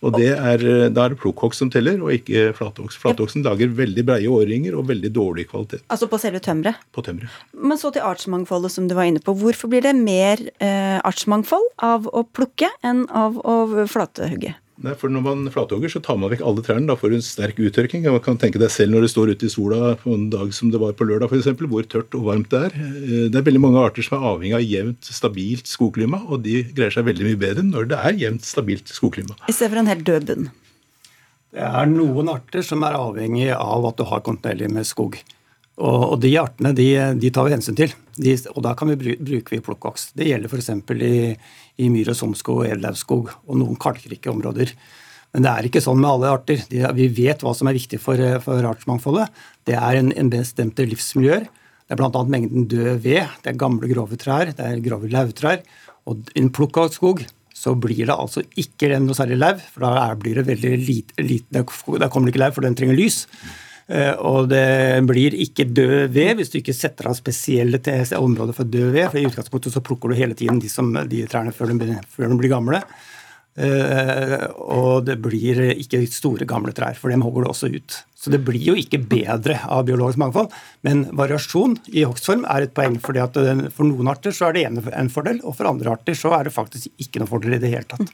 Og det er, eh, Da er det plukkhogst som teller, og ikke flathogst. Flathogsten lager veldig breie årringer og veldig dårlig kvalitet. Altså på selve tømmeret? På tømmeret. Men så til artsmangfoldet, som du var inne på. Hvorfor blir det mer eh, artsmangfold av å plukke enn av å flatehugge? Nei, for Når man flathogger, så tar man vekk alle trærne. Da får du en sterk uttørking. Man kan tenke deg selv når det står ute i sola på en dag som det var på lørdag, f.eks., hvor tørt og varmt det er. Eh, det er veldig mange arter som er avhengig av jevnt, stabilt skogklima, og de greier seg veldig mye bedre når det er jevnt, stabilt skogklima. I stedet for en helt død bunn? Det er noen arter som er avhengig av at du har kontinuerlig med skog. Og, og de artene de, de, tar vi hensyn til, de, og da kan vi bruke, bruker vi plukkhogst. Det gjelder f.eks. i, i myr- og somskog og edelavskog og noen kalkrike områder. Men det er ikke sånn med alle arter. De, vi vet hva som er viktig for, for artsmangfoldet. Det er en, en bestemte livsmiljøer. Det er bl.a. mengden død ved, det er gamle, grove trær, det er grove lauvtrær. Og i en plukkhogstskog så blir det altså ikke noe særlig lauv, for da blir det veldig lite, lite Der kommer det ikke lauv, for den trenger lys. Eh, og det blir ikke død ved hvis du ikke setter av spesielle områder for død ved. For i utgangspunktet så plukker du hele tiden de, som, de trærne før de, før de blir gamle. Eh, og det blir ikke store, gamle trær, for dem hogger du også ut. Så det blir jo ikke bedre av biologisk mangfold. Men variasjon i hogstform er et poeng. fordi at For noen arter så er det en fordel, og for andre arter så er det faktisk ikke noen fordel i det hele tatt.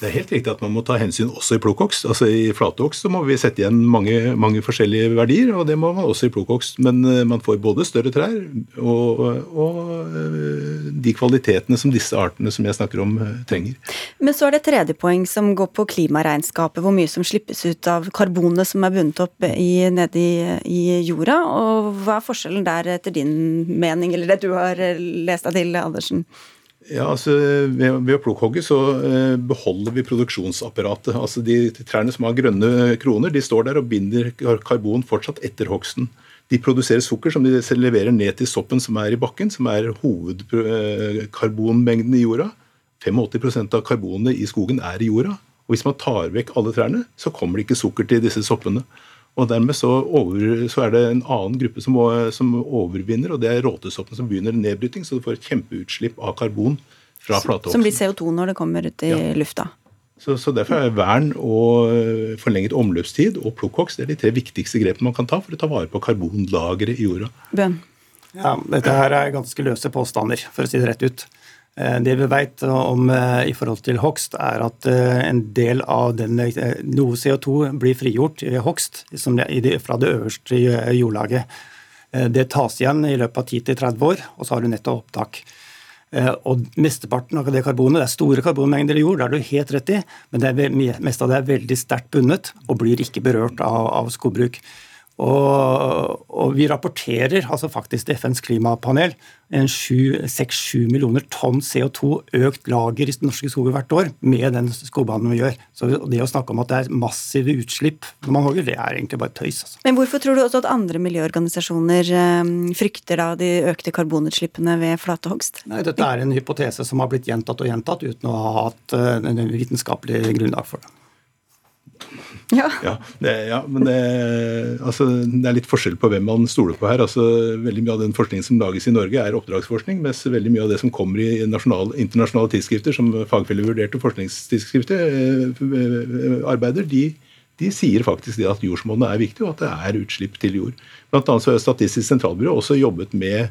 Det er helt riktig at man må ta hensyn også i plukkhogst. Altså I flathogst så må vi sette igjen mange, mange, forskjellige verdier, og det må man også i plukkhogst. Men eh, man får både større trær og, og, eh, de kvalitetene som disse artene som jeg snakker om, eh, trenger. Men så er det tredje poeng som går på klimaregnskapet. Hvor mye som slippes ut av karbonet som er bundet opp i, nedi i, jorda. Og hva er forskjellen der etter din mening, eller det du har lest deg til, Andersen? Ja, altså Ved, ved å plukkhogge så eh, beholder vi produksjonsapparatet. Altså De trærne som har grønne kroner, de står der og binder karbon fortsatt etter hogsten. De produserer sukker som de leverer ned til soppen som er i bakken, som er hovedkarbonmengden i jorda. 85% av karbonet i skogen er i jorda. Og Hvis man tar vekk alle trærne, så kommer det ikke sukker til disse soppene. Og Dermed så, over, så er det en annen gruppe som, som, overvinner, og det er råtesoppen som begynner nedbryting. Så du får et kjempeutslipp av karbon fra flatehogsten. Som blir CO2 når det kommer ut i ja. lufta. Så, så, Derfor er vern og forlenget omløpstid og plukkhoks de tre viktigste grepene man kan ta for å ta vare på karbonlageret i jorda. Bøn. Ja, Dette her er ganske løse påstander, for å si det rett ut. Eh, det vi vet om eh, i forhold til hogst, er at eh, en del av den, noe CO2 blir frigjort ved hogst fra det øverste jordlaget. Det tas igjen i løpet av 10-30 år, og så har du netto opptak. Og Mesteparten av det karbonet, det er store karbonmengder i jord, det er du helt rett i, men det meste av det er veldig sterkt bundet og blir ikke berørt av, av skogbruk. Og, og, vi rapporterer altså faktisk til FNs klimapanel en 6-7 millioner tonn CO2 økt lager i norske skoger hvert år med den skogbanen vi gjør. Så det å snakke om at det er massive utslipp når man hogger, det er egentlig bare tøys. Altså. Men hvorfor tror du også at andre miljøorganisasjoner eh, frykter da de økte karbonutslippene ved flatehogst? Nei, Dette er en hypotese som har blitt gjentatt og gjentatt uten å ha hatt eh, en vitenskapelig grunnlag for det. Ja. ja, det, ja men det, altså, det, er litt forskjell på hvem man stoler på her. Altså, veldig Mye av den forskningen som lages i Norge, er oppdragsforskning, mens veldig mye av det som kommer i internasjonale tidsskrifter, som fagfellevurderte forskningstidsskrifter eh, arbeider, de, de sier faktisk at jordsmonnet er viktig, og at det er utslipp til jord. Blant annet så har Statistisk sentralbyrå også jobbet med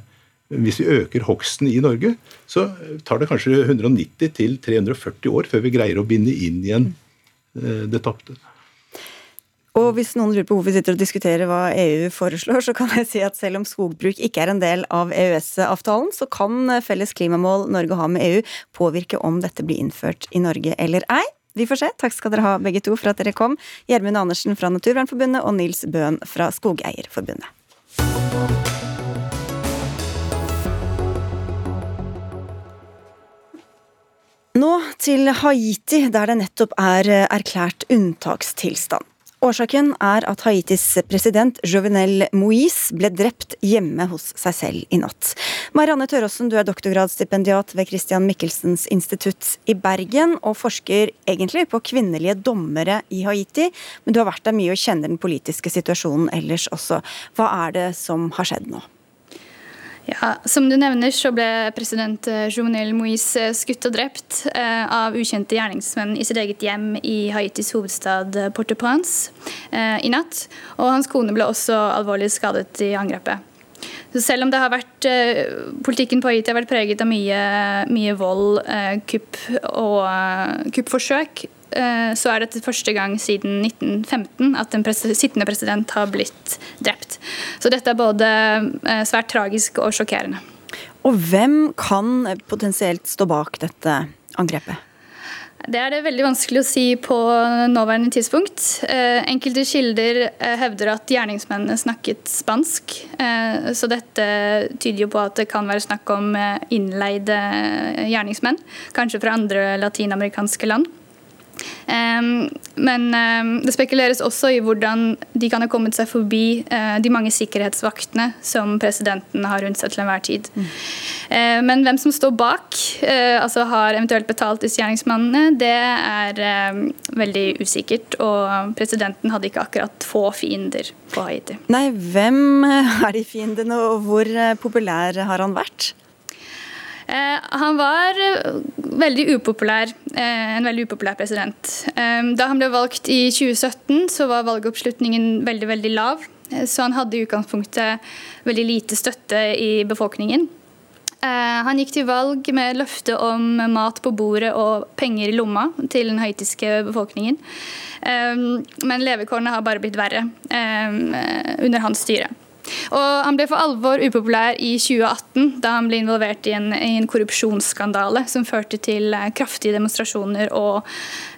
hvis vi øker hogsten i Norge, så tar det kanskje 190 til 340 år før vi greier å binde inn igjen det tapte. Og hvis noen lurer på hvorfor vi sitter og diskuterer hva EU foreslår, så kan jeg si at selv om skogbruk ikke er en del av EØS-avtalen, så kan felles klimamål Norge har med EU påvirke om dette blir innført i Norge eller ei. Vi får se. Takk skal dere ha begge to for at dere kom. Gjermund Andersen fra Naturvernforbundet og Nils Bøhn fra Skogeierforbundet. Nå til Haiti, der det nettopp er erklært unntakstilstand. Årsaken er at Haitis president Jovenel Moise ble drept hjemme hos seg selv i natt. Marianne Tøråsen, du er doktorgradsstipendiat ved Christian Michelsens institutt i Bergen, og forsker egentlig på kvinnelige dommere i Haiti, men du har vært der mye og kjenner den politiske situasjonen ellers også. Hva er det som har skjedd nå? Ja, Som du nevner, så ble president eh, Jovenel Moise eh, skutt og drept eh, av ukjente gjerningsmenn i sitt eget hjem i Haitis hovedstad Port-au-Prince i natt. Og hans kone ble også alvorlig skadet i angrepet. Så selv om vært, Politikken på Haiti har vært preget av mye, mye vold, kupp og kuppforsøk, så er dette første gang siden 1915 at en sittende president har blitt drept. Så dette er både eh, svært tragisk og sjokkerende. Og hvem kan potensielt stå bak dette angrepet? Det er det veldig vanskelig å si på nåværende tidspunkt. Eh, enkelte kilder hevder at gjerningsmennene snakket spansk. Så dette tyder jo på at det kan være snakk om innleide gjerningsmenn. Kanskje fra andre latinamerikanske land. Um, men um, det spekuleres også i hvordan de kan ha kommet seg forbi uh, de mange sikkerhetsvaktene som presidenten har rundt seg til enhver tid. Mm. Uh, men hvem som står bak, uh, altså har eventuelt betalt disse gjerningsmannene, det er veldig usikkert. Og presidenten hadde ikke akkurat få fiender på Haiti. Nei, hvem er de fiendene, og hvor populær har han vært? Eh, han var eh, veldig upopulær, eh, en veldig upopulær president. Da han ble valgt i 2017, så var valgoppslutningen veldig, veldig lav. Så han hadde i utgangspunktet veldig lite støtte i befolkningen. Han gikk til valg med løfte om mat på bordet og penger i lomma til den haitiske befolkningen. Men levekårene har bare blitt verre under hans styre. Og han ble for alvor upopulær i 2018, da han ble involvert i en, i en korrupsjonsskandale som førte til eh, kraftige demonstrasjoner og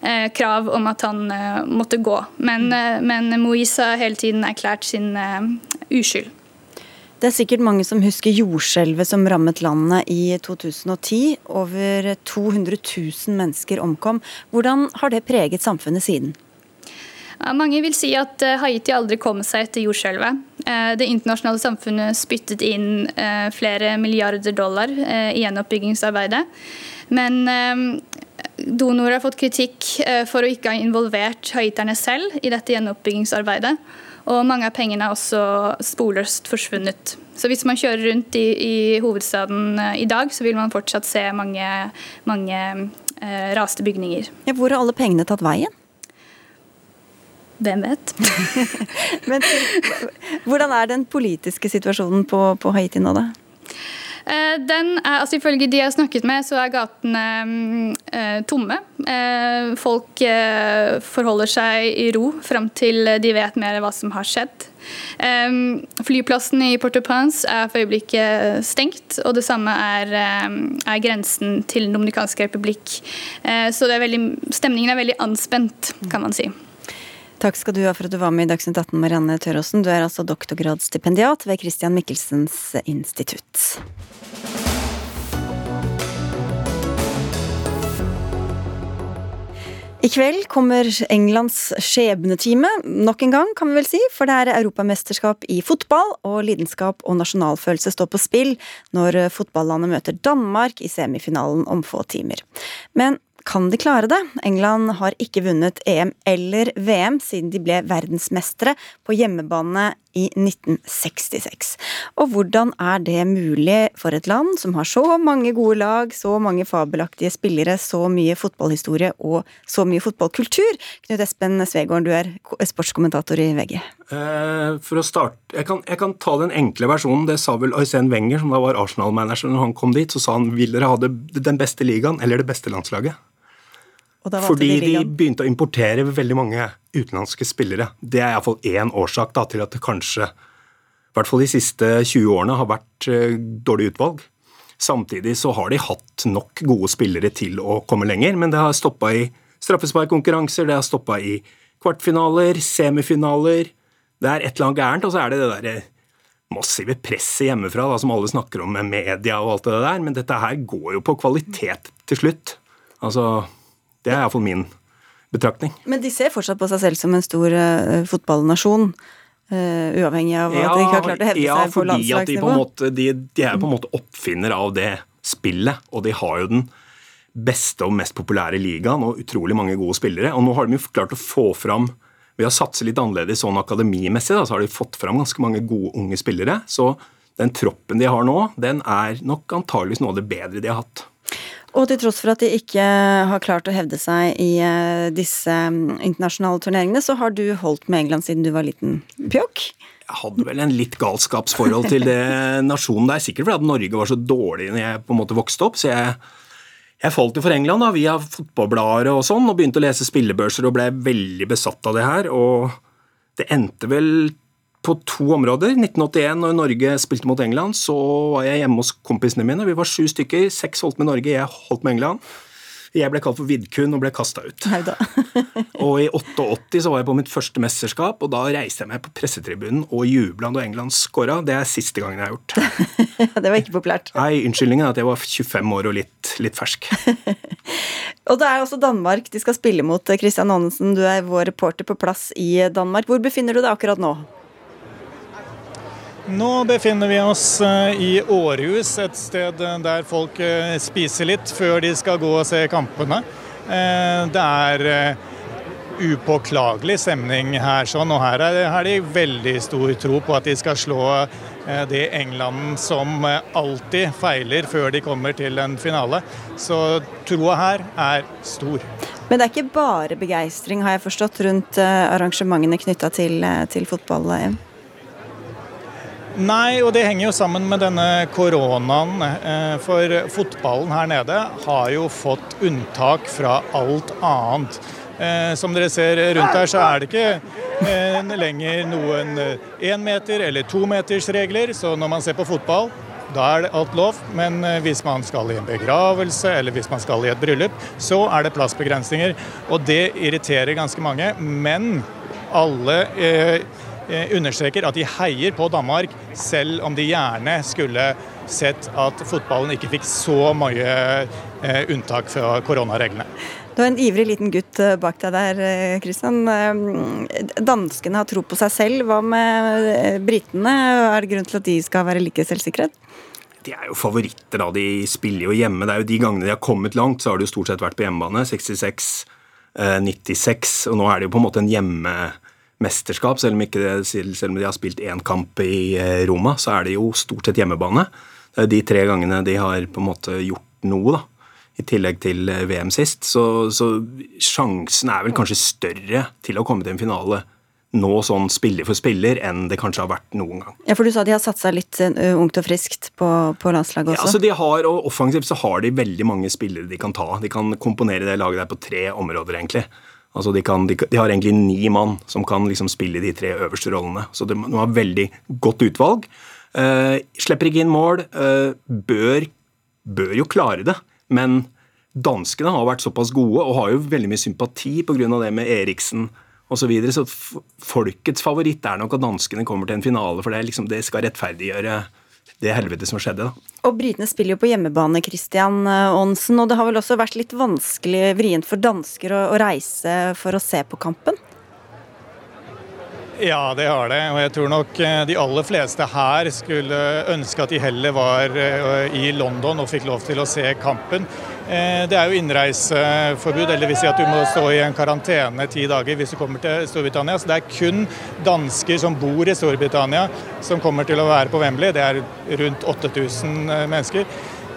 eh, krav om at han eh, måtte gå. Men, eh, men Moise har hele tiden erklært sin eh, uskyld. Det er sikkert mange som husker jordskjelvet som rammet landet i 2010. Over 200 000 mennesker omkom. Hvordan har det preget samfunnet siden? Mange vil si at eh, Haiti aldri kom seg etter jordskjelvet. Eh, det internasjonale samfunnet spyttet inn eh, flere milliarder dollar i gjenoppbyggingsarbeidet. Men donorer har fått kritikk for å ikke ha involvert haiterne selv i dette gjenoppbyggingsarbeidet. Og mange av pengene er også sporløst forsvunnet. Så hvis man kjører rundt i, i hovedstaden i dag, så vil man fortsatt se mange, mange eh, raste bygninger. Ja, hvor har alle pengene tatt veien? Hvem vet? Men hvordan er den politiske situasjonen på, på Haiti nå, da? Eh, den er, altså Ifølge de jeg har snakket med, så er gatene eh, tomme. Eh, folk eh, forholder seg i ro fram til de vet mer hva som har skjedd. Eh, flyplassen i Port-au-Prince er for øyeblikket stengt, og det samme er, eh, er grensen til Den dominikanske republikk. så er veldig, stemningen er veldig anspent, kan man si. Takk skal du ha for at du var med i Dagsnytt 18, Marianne Tøråsen. Du er altså doktorgradsstipendiat ved Christian Michelsens institutt. I kveld kommer Englands skjebnetime nok en gang, kan vi vel si. For det er europamesterskap i fotball, og lidenskap og nasjonalfølelse står på spill når fotballandet møter Danmark i semifinalen om få timer. Men kan de klare det? England har ikke vunnet EM eller VM siden de ble verdensmestere på hjemmebane i 1966. Og hvordan er det mulig for et land som har så mange gode lag, så mange fabelaktige spillere, så mye fotballhistorie og så mye fotballkultur? Knut Espen Svegården, du er sportskommentator i VG. Eh, for å starte, jeg kan, jeg kan, ta den enkle versjonen. Det sa vel Øystein Wenger, som da var Arsenal-manager når han kom dit. Så sa han vil dere ha det, den beste ligaen eller det beste landslaget? Fordi de, de begynte å importere veldig mange utenlandske spillere. Det er iallfall én årsak da, til at det kanskje, i hvert fall de siste 20 årene, har vært uh, dårlig utvalg. Samtidig så har de hatt nok gode spillere til å komme lenger, men det har stoppa i straffesparkkonkurranser, det har stoppa i kvartfinaler, semifinaler. Det er et eller annet gærent, og så er det det derre massive presset hjemmefra da, som alle snakker om med media og alt det der, men dette her går jo på kvalitet til slutt. Altså, det er iallfall min betraktning. Men de ser fortsatt på seg selv som en stor uh, fotballnasjon? Uh, uavhengig av at de ikke har klart å hevde ja, seg på landslagsnivå? Ja, de, de, er på en måte oppfinner av det spillet, og de har jo den beste og mest populære ligaen og utrolig mange gode spillere. Og nå har de jo klart å få fram Ved å satse litt annerledes sånn akademimessig, da, så har de fått fram ganske mange gode unge spillere. Så den troppen de har nå, den er nok antageligvis noe av det bedre de har hatt. Og til tross for at de ikke har klart å hevde seg i eh, disse mm, internasjonale turneringene, så har du holdt med England siden du var liten pjokk? Jeg hadde vel en litt galskapsforhold til det nasjonen der. Sikkert fordi at Norge var så dårlig når jeg på en måte vokste opp. så jeg jeg falt jo for England da, via fotballblader og sånn, og begynte å lese spillebørser og ble veldig besatt av det her. Og det endte vel på to områder. 1981, når Norge spilte mot England, så var jeg hjemme hos kompisene mine. Vi var sju stykker. Seks holdt med Norge, jeg holdt med England. Jeg ble kalt for Vidkun og ble kasta ut. og i 88 så var jeg på mitt første mesterskap, og da reiste jeg meg på pressetribunen og jubla da England skåra. Det er siste gangen jeg har gjort. det var ikke populært. Nei, unnskyldningen er at jeg var 25 år og litt, litt fersk. og det er også Danmark de skal spille mot. Christian Aanensen, du er vår reporter på plass i Danmark. Hvor befinner du deg akkurat nå? Nå befinner vi oss eh, i Århus, et sted eh, der folk eh, spiser litt før de skal gå og se kampene. Det er upåklagelig stemning her, sånn, og her har de veldig stor tro på at de skal slå det England som alltid feiler før de kommer til en finale. Så troa her er stor. Men det er ikke bare begeistring, har jeg forstått, rundt arrangementene knytta til, til fotball-EM? Nei, og det henger jo sammen med denne koronaen. Eh, for fotballen her nede har jo fått unntak fra alt annet. Eh, som dere ser rundt her, så er det ikke eh, lenger noen énmeter- eller tometersregler. Så når man ser på fotball, da er det alt lov. Men hvis man skal i en begravelse eller hvis man skal i et bryllup, så er det plassbegrensninger. Og det irriterer ganske mange. Men alle understreker at de heier på Danmark, selv om de gjerne skulle sett at fotballen ikke fikk så mye unntak fra koronareglene. Du har en ivrig liten gutt bak deg der, Kristian. Danskene har tro på seg selv. Hva med britene? Er det grunn til at de skal være like selvsikre? De er jo favoritter, da. De spiller jo hjemme. Det er jo De gangene de har kommet langt, så har det jo stort sett vært på hjemmebane. 66 96, og nå er det jo på en måte en hjemmemesterskap. Selv om, ikke, selv om de har spilt én kamp i eh, Roma, så er det jo stort sett hjemmebane. Det er de tre gangene de har på en måte gjort noe, da. I tillegg til eh, VM sist. Så, så sjansen er vel kanskje større til å komme til en finale nå sånn spiller for spiller enn det kanskje har vært noen gang. Ja, for Du sa de har satsa litt uh, ungt og friskt på, på landslaget også? Ja, altså de har, og Offensivt så har de veldig mange spillere de kan ta. De kan komponere det laget der på tre områder, egentlig. Altså de, kan, de, de har egentlig ni mann som kan liksom spille de tre øverste rollene. Så de, de har veldig godt utvalg. Uh, slipper ikke inn mål. Uh, bør, bør jo klare det, men danskene har vært såpass gode og har jo veldig mye sympati pga. det med Eriksen osv. Så, videre. så folkets favoritt er nok at danskene kommer til en finale, for det, liksom, det skal rettferdiggjøre det helvete som skjedde. da. Og Britene spiller jo på hjemmebane, Christian Aansen. Og det har vel også vært litt vanskelig, vrient for dansker å, å reise for å se på kampen? Ja, det har det. Og jeg tror nok eh, de aller fleste her skulle ønske at de heller var eh, i London og fikk lov til å se kampen. Eh, det er jo innreiseforbud, eller vil si at du må stå i en karantene ti dager hvis du kommer til Storbritannia. Så det er kun dansker som bor i Storbritannia som kommer til å være på Wembley. Det er rundt 8000 mennesker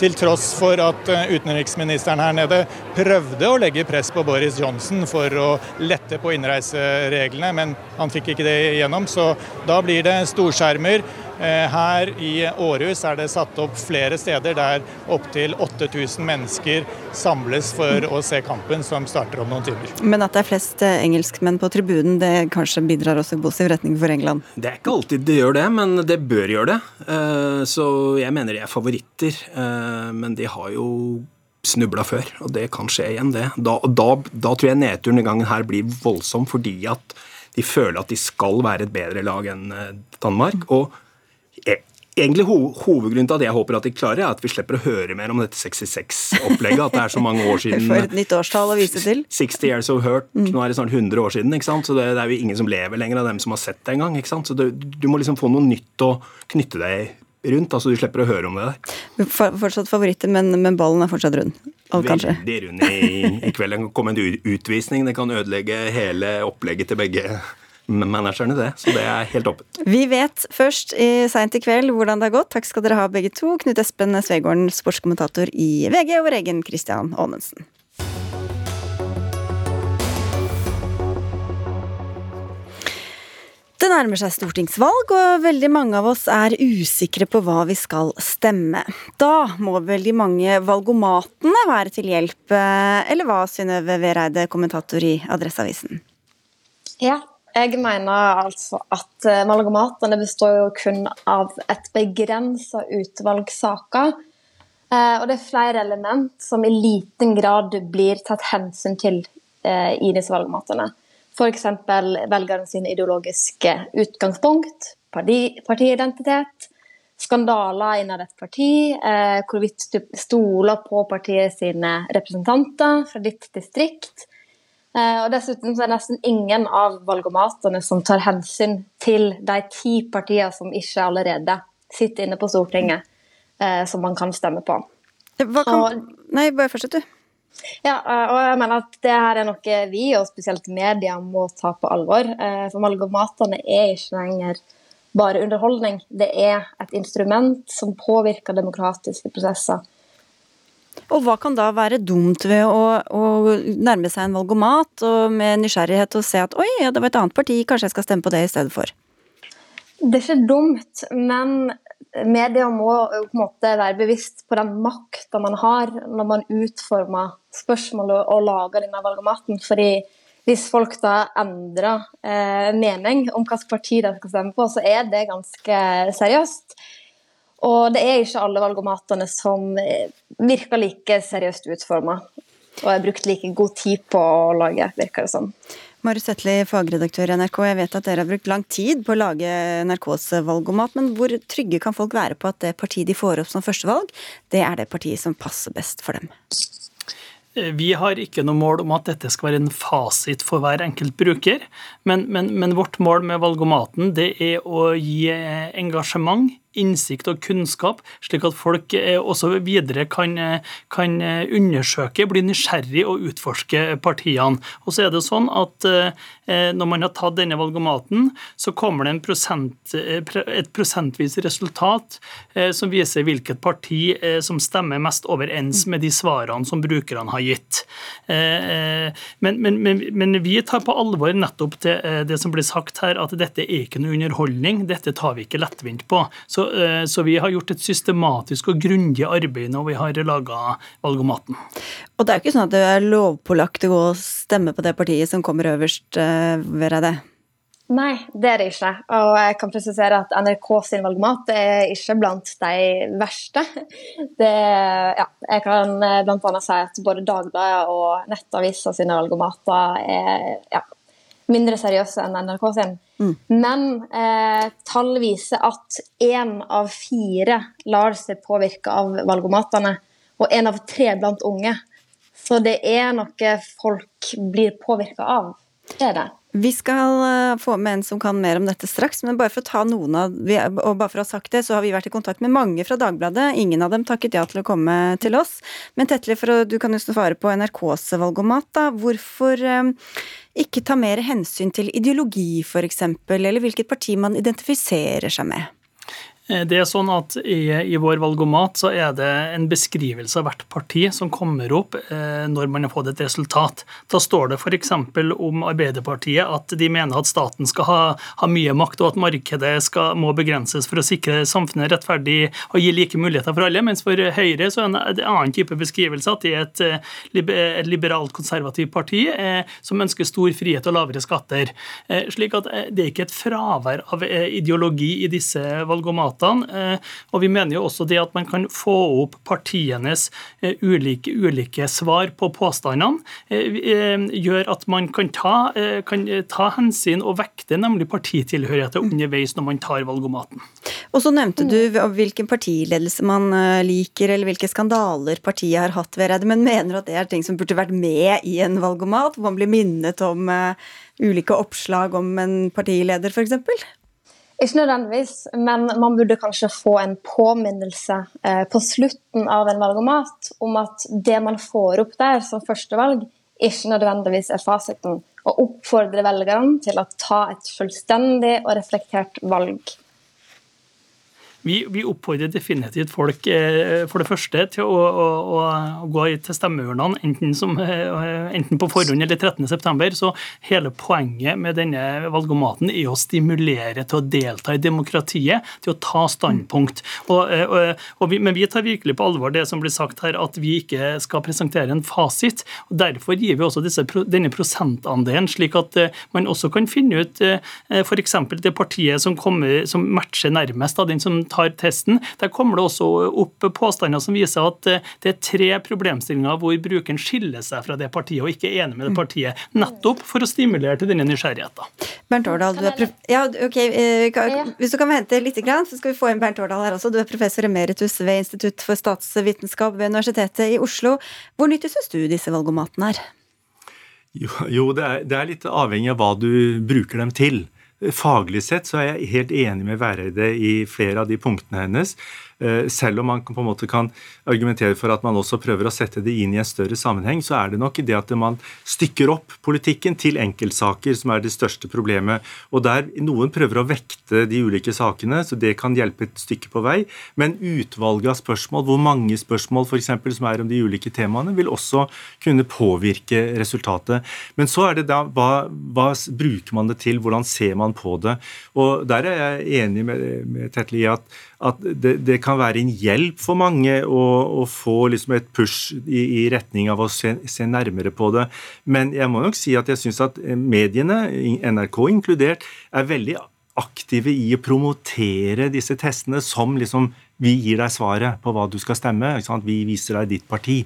til tross for at eh, utenriksministeren her nede prøvde å legge press på Boris Johnson for å lette på innreisereglene, men han fikk ikke det igjennom. Så da blir det storskjermer. Eh, her i Århus er det satt opp flere steder der opptil 8000 mennesker samles for å se kampen, som starter om noen timer. Men at det er flest eh, engelskmenn på tribunen, det kanskje bidrar også i positiv retning for England? Det er ikke alltid det gjør det, men det bør gjøre det. Eh, så jeg mener de er favoritter, men de har jo snubla før, og det kan skje igjen, det. Da, da, da tror jeg nedturen denne gangen her blir voldsom, fordi at de føler at de skal være et bedre lag enn Danmark. og egentlig Hovedgrunnen til at jeg håper at de klarer, er at vi slipper å høre mer om dette 66-opplegget. At det er så mange år siden. For et nytt årstall å vise til. 60 years of hurt. Mm. Nå er det snart 100 år siden. ikke sant? Så det, det, er jo ingen som lever lenger av dem som har sett det engang. Så det, du må liksom få noe nytt å knytte deg rundt. altså Du slipper å høre om det der. Fortsatt favoritter, men, men ballen er fortsatt rund? Veldig rund i, i kveld. Det kan komme en utvisning. Det kan ødelegge hele opplegget til begge managerne det, så det er helt åpent. Vi vet først i seint i kveld hvordan det har gått. Takk skal dere ha begge to. Knut Espen Svegården, sportskommentator i VG, og vår egen Christian Aanensen. Det nærmer seg stortingsvalg, og veldig mange av oss er usikre på hva vi skal stemme. Da må vel de mange valgomatene være til hjelp, eller hva, Synnøve Vereide, kommentator i Adresseavisen? Ja, jeg mener altså at eh, valgomatene består jo kun av et begrensa utvalg saker. Eh, og det er flere element som i liten grad blir tatt hensyn til eh, i disse valgmatene. F.eks. velgerne sin ideologiske utgangspunkt, parti, partiidentitet, skandaler innad et parti, hvorvidt du stoler på partiet sine representanter fra ditt distrikt Eh, og Dessuten så er nesten ingen av valgomatene som tar hensyn til de ti partiene som ikke allerede sitter inne på Stortinget, eh, som man kan stemme på. Hva kan... Og... Nei, bare fortsett, du. Ja, eh, og jeg mener at det her er noe vi, og spesielt media, må ta på alvor. For valgomatene er ikke lenger bare underholdning. Det er et instrument som påvirker demokratiske prosesser. Og hva kan da være dumt ved å, å nærme seg en valgomat og med nysgjerrighet og se at oi, ja, det var et annet parti, kanskje jeg skal stemme på det i stedet for? Det er ikke dumt, men media må på en måte være bevisst på den makta man har når man utformer spørsmålet og lager denne valgomaten. fordi hvis folk da endrer eh, mening om hvilket parti de skal stemme på, så er det ganske seriøst. Og det er ikke alle valgomatene som eh, virker like seriøst utforma. Og har brukt like god tid på å lage, virker det som. Marius Zetli, fagredaktør i NRK. Jeg vet at dere har brukt lang tid på å lage NRKs valgomat, men hvor trygge kan folk være på at det partiet de får opp som førstevalg, det er det partiet som passer best for dem? Vi har ikke noe mål om at dette skal være en fasit for hver enkelt bruker, men, men, men vårt mål med valgomaten det er å gi engasjement innsikt og kunnskap, slik at folk eh, også videre kan, eh, kan eh, undersøke, bli nysgjerrig og utforske partiene. Og så er det sånn at når man har tatt denne valgomaten, så kommer det prosent, et prosentvis resultat som viser hvilket parti som stemmer mest overens med de svarene som brukerne har gitt. Men, men, men, men vi tar på alvor nettopp det, det som blir sagt her, at dette er ikke noe underholdning. Dette tar vi ikke lettvint på. Så så, eh, så, vi har gjort et systematisk og grundig arbeid når vi har laga valgomaten. Og det er jo ikke sånn at det er lovpålagt å gå og stemme på det partiet som kommer øverst, vil jeg det? Nei, det er det ikke. Og jeg kan presisere at NRK sin valgomat er ikke blant de verste. Det, ja, jeg kan eh, bl.a. si at både Dagbladet og Nettavisa sine valgomater er ja, mindre seriøse enn NRK sin. Mm. Men eh, tall viser at én av fire lar seg påvirke av valgomatene, og én av tre blant unge. Så det er noe folk blir påvirka av. Det er det. Vi skal eh, få med en som kan mer om dette straks, men bare for å ta noen av og bare for å ha sagt det, så har vi vært i kontakt med mange fra Dagbladet. Ingen av dem takket ja til å komme til oss. Men Tetle, du kan jo svare på NRKs valgomat, da. Hvorfor eh, ikke ta mer hensyn til ideologi, f.eks., eller hvilket parti man identifiserer seg med? Eh, det er sånn at i, i, vår valgomat så er det en beskrivelse av hvert parti som kommer opp eh, når man har fått et resultat. Da står det f.eks. om Arbeiderpartiet at de mener at staten skal ha, ha mye makt, og at markedet skal, må begrenses for å sikre samfunnet rettferdig og gi like muligheter for alle. Mens for Høyre så er det en annen type beskrivelse, at det er et, eh, et liberalt, konservativt parti eh, som ønsker stor frihet og lavere skatter. Eh, slik at eh, det er ikke et fravær av ideologi i disse valgomatene kandidatene. Eh, og vi mener jo også det at man kan få opp partienes eh, ulike, ulike svar på påstandene, eh, gjør at man kan ta, kan ta hensyn og vekte nemlig partitilhørigheter underveis når man tar valgomaten. Og så nevnte du hvilken partiledelse man liker, eller hvilke skandaler partiet har hatt, Vereide, men mener du at det er ting som burde vært med i en valgomat, hvor man blir minnet om ulike oppslag om en partileder, f.eks.? Ikke nødvendigvis, men man burde kanskje få en påminnelse eh, på slutten av en valgomat om at det man får opp der som førstevalg, ikke nødvendigvis er fasiten. Og oppfordre velgerne til å ta et fullstendig og reflektert valg. Vi, vi, oppfordrer definitivt folk eh, for det første til å, å, å gå til stemmeurnene, enten, eh, enten, på forhånd eller 13.9. Så hele poenget med denne valgomaten er å stimulere til å delta i demokratiet, til å ta standpunkt. Og, eh, og, og vi, men vi tar virkelig på alvor det som blir sagt her, at vi ikke skal presentere en fasit. og Derfor gir vi også disse, denne prosentandelen, slik at man også kan finne ut f.eks. det partiet som, kommer, som matcher nærmest av den som tar testen, der kommer det også opp påstander som viser at eh, det er tre problemstillinger hvor brukeren skiller seg fra det partiet og ikke er enig med det partiet. Nettopp for å stimulere til denne nysgjerrigheten. Bernt Årdal, du er ja, ok, eh, Hvis du kan vente litt, så skal vi få inn Bernt Årdal her også. Du er professor emeritus ved Institutt for statsvitenskap ved Universitetet i Oslo. Hvor nyttig syns du disse valgomatene er? Jo, jo det, er, det, er, litt avhengig av hva du bruker dem til. Faglig sett så er jeg helt enig med Væreide i flere av de punktene hennes. Eh, selv om man på en måte kan argumentere for at man også prøver å sette det inn i en større sammenheng, så er det nok det at man stykker opp politikken til enkeltsaker som er det største problemet. Og der noen prøver å vekte de ulike sakene, så det kan hjelpe et stykke på vei. Men utvalget av spørsmål, hvor mange spørsmål for eksempel, som er om de ulike temaene, vil også kunne påvirke resultatet. Men så er det da hva, hva bruker man det til, hvordan ser man på det? Og der er jeg enig med, med Tetle i at at det, det, kan være en hjelp for mange å, å få liksom et push i, i, retning av å se, se, nærmere på det. Men jeg må nok si at jeg syns at mediene, NRK inkludert, er veldig aktive i å promotere disse testene som liksom vi gir deg svaret på hva du skal stemme. Vi viser deg ditt parti.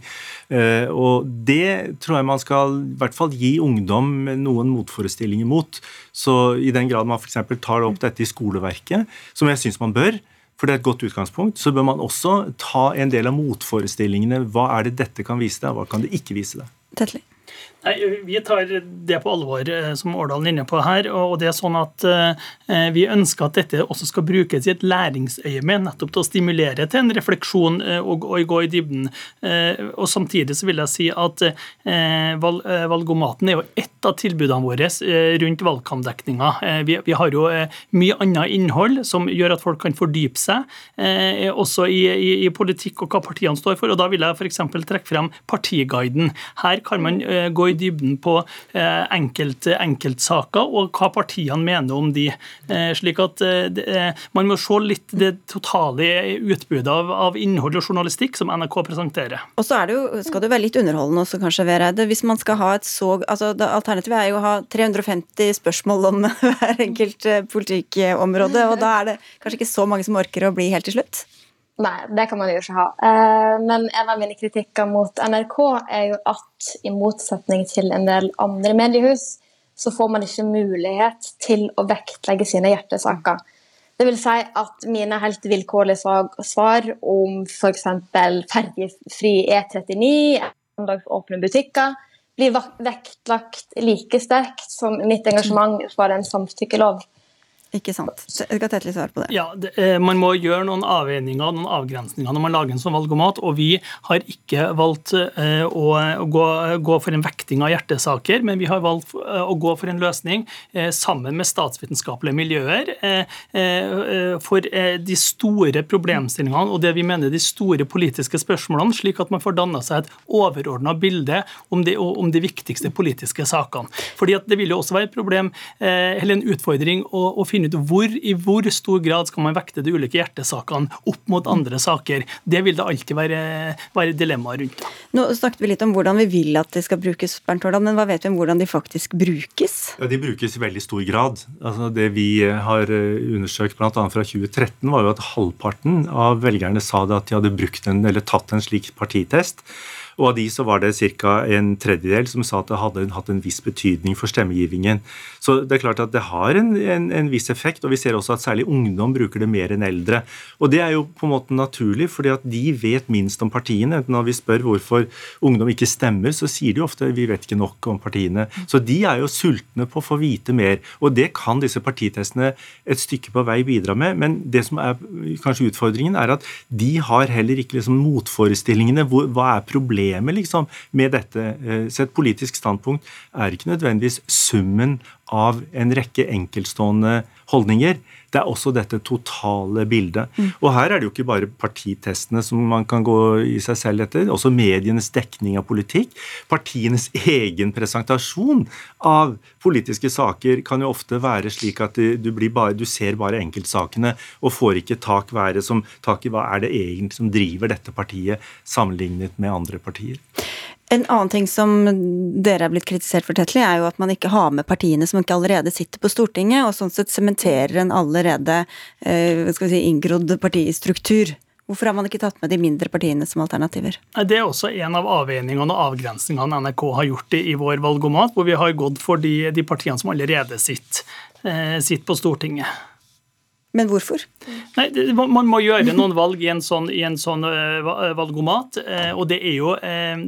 Eh, og det tror jeg man skal i hvert fall gi ungdom noen motforestillinger mot. Så i den grad man f.eks. tar opp dette i skoleverket, som jeg syns man bør, for det er et godt utgangspunkt, så bør man også ta en del av motforestillingene. Hva er det dette kan vise deg, og hva kan det ikke vise deg? Tetley. Nei, Vi tar det på alvor, eh, som Årdalen er inne på her. og det er sånn at eh, Vi ønsker at dette også skal brukes i et læringsøyemed, nettopp til å stimulere til en refleksjon eh, og, og gå i dybden. og Samtidig så vil jeg si at valgomaten er jo ett av tilbudene våre rundt valgkampdekninga. Vi, vi, har jo mye annet innhold som gjør at folk kan fordype seg, også i, i, i politikk og hva partiene står for. og Da vil jeg f.eks. trekke frem Partiguiden. Her kan man gå i i dybden på eh, enkelte enkeltsaker og hva partiene mener om de. Eh, slik at eh, Man må se litt det totale utbudet av, av innhold og journalistikk som NRK presenterer. Og så det jo, skal det være litt underholdende også, kanskje, Vereide. Hvis man skal ha et så altså, Alternativet er jo å ha 350 spørsmål om hver enkelt politikkområde, og da er det kanskje ikke så mange som orker å bli helt til slutt? Nei, det kan man jo ikke ha. Eh, men en av mine kritikker mot NRK er jo at i motsetning til en del andre mediehus, så får man ikke mulighet til å vektlegge sine hjertesaker. Det vil si at mine helt vilkårlige svar om f.eks. ferjefri E39, søndagsåpne butikker, blir vektlagt like sterkt som mitt engasjement for en samtykkelov. Ikke sant. Jeg skal tette litt svar på det. Ja, det, eh, Man må gjøre noen avveininger noen avgrensninger når man lager en sånn valgomat. Og vi har ikke valgt eh, å, å gå, gå, for en vekting av hjertesaker, men vi har valgt eh, å gå for en løsning eh, sammen med statsvitenskapelige miljøer eh, for de store problemstillingene og det vi mener de store politiske spørsmålene, slik at man får danna seg et overordna bilde om de, om de, viktigste politiske sakene. Fordi Det vil jo også være et problem, eller en utfordring å, å finne finne ut hvor, i hvor stor grad skal man vekte de ulike hjertesakene opp mot andre saker. Det vil det alltid være, være dilemmaer rundt. Nå snakket vi litt om hvordan vi vil at de skal brukes, Bernt Hårdal, men hva vet vi om hvordan de faktisk brukes? Ja, De brukes i veldig stor grad. Altså, det vi har eh, undersøkt bl.a. fra 2013, var jo at halvparten av velgerne sa det at de hadde brukt en, eller tatt en slik partitest. Og av de så var det ca. en tredjedel som sa at det hadde hatt en viss betydning for stemmegivningen. Så det er klart at det har en, en, en, viss effekt, og vi ser også at særlig ungdom bruker det mer enn eldre. Og det er jo på en måte naturlig, fordi at de vet minst om partiene. Når vi spør hvorfor ungdom ikke stemmer, så sier de ofte vi vet ikke nok om partiene. Så de er jo sultne på å få vite mer. Og det kan disse partitestene et stykke på vei bidra med, men det som er kanskje utfordringen, er at de har heller ikke liksom motforestillingene. Hva er problemet? Problemet liksom, med dette. Eh, så et politisk standpunkt er ikke nødvendigvis summen av en rekke enkeltstående holdninger. Det er også dette totale bildet. Mm. Og her er det jo ikke bare partitestene som man kan gå i seg selv etter, også medienes dekning av politikk. Partienes egen presentasjon av politiske saker kan jo ofte være slik at du, bare, du ser bare enkeltsakene og får ikke tak, være som, tak i hva er det egentlig som driver dette partiet sammenlignet med andre partier. En annen ting som dere er blitt kritisert for, Tetley, er jo at man ikke har med partiene som ikke allerede sitter på Stortinget, og sånn sett sementerer en allerede eh, skal vi si, inngrodd partistruktur. Hvorfor har man ikke tatt med de mindre partiene som alternativer? Det er også en av avveiningene og avgrensningene NRK har gjort i vår valgomat, hvor vi har gått for de, de partiene som allerede sitter, eh, sitter på Stortinget. Men hvorfor? Nei, Man må gjøre noen valg i en sånn, i en sånn valgomat. Og det er jo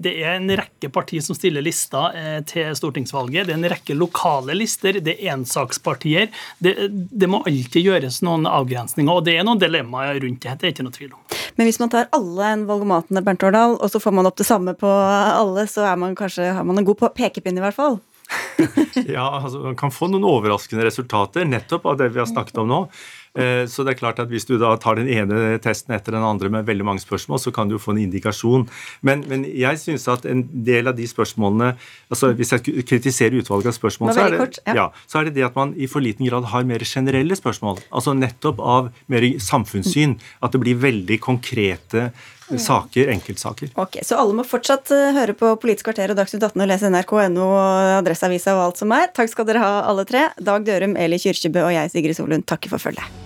det er en rekke partier som stiller lister til stortingsvalget. Det er en rekke lokale lister, det er ensakspartier. Det, det må alltid gjøres noen avgrensninger, og det er noen dilemmaer rundt det. Det er ikke noe tvil om. Men hvis man tar alle valgomatene, Bernt Årdal, og så får man opp det samme på alle, så er man kanskje, har man en god pekepinn i hvert fall? ja, altså Man kan få noen overraskende resultater nettopp av det vi har snakket om nå. Eh, så det er klart at Hvis du da tar den ene testen etter den andre med veldig mange spørsmål, så kan du få en indikasjon. Men, men jeg synes at en del av de spørsmålene altså Hvis jeg kritiserer utvalget av spørsmål, så er, det, ja. Så er, det, det at man i for liten grad har mer generelle spørsmål. Altså nettopp av mer samfunnssyn. At det blir veldig konkrete eh, saker, enkeltsaker. Ok, Så alle må fortsatt eh, høre på Politisk kvarter og Dagsnytt 18 og lese nrk.no, Adresseavisa og alt som er. Takk skal dere ha, alle tre. Dag Dørum, Eli Kyrkjebø og jeg, Sigrid Solund, takker for følget.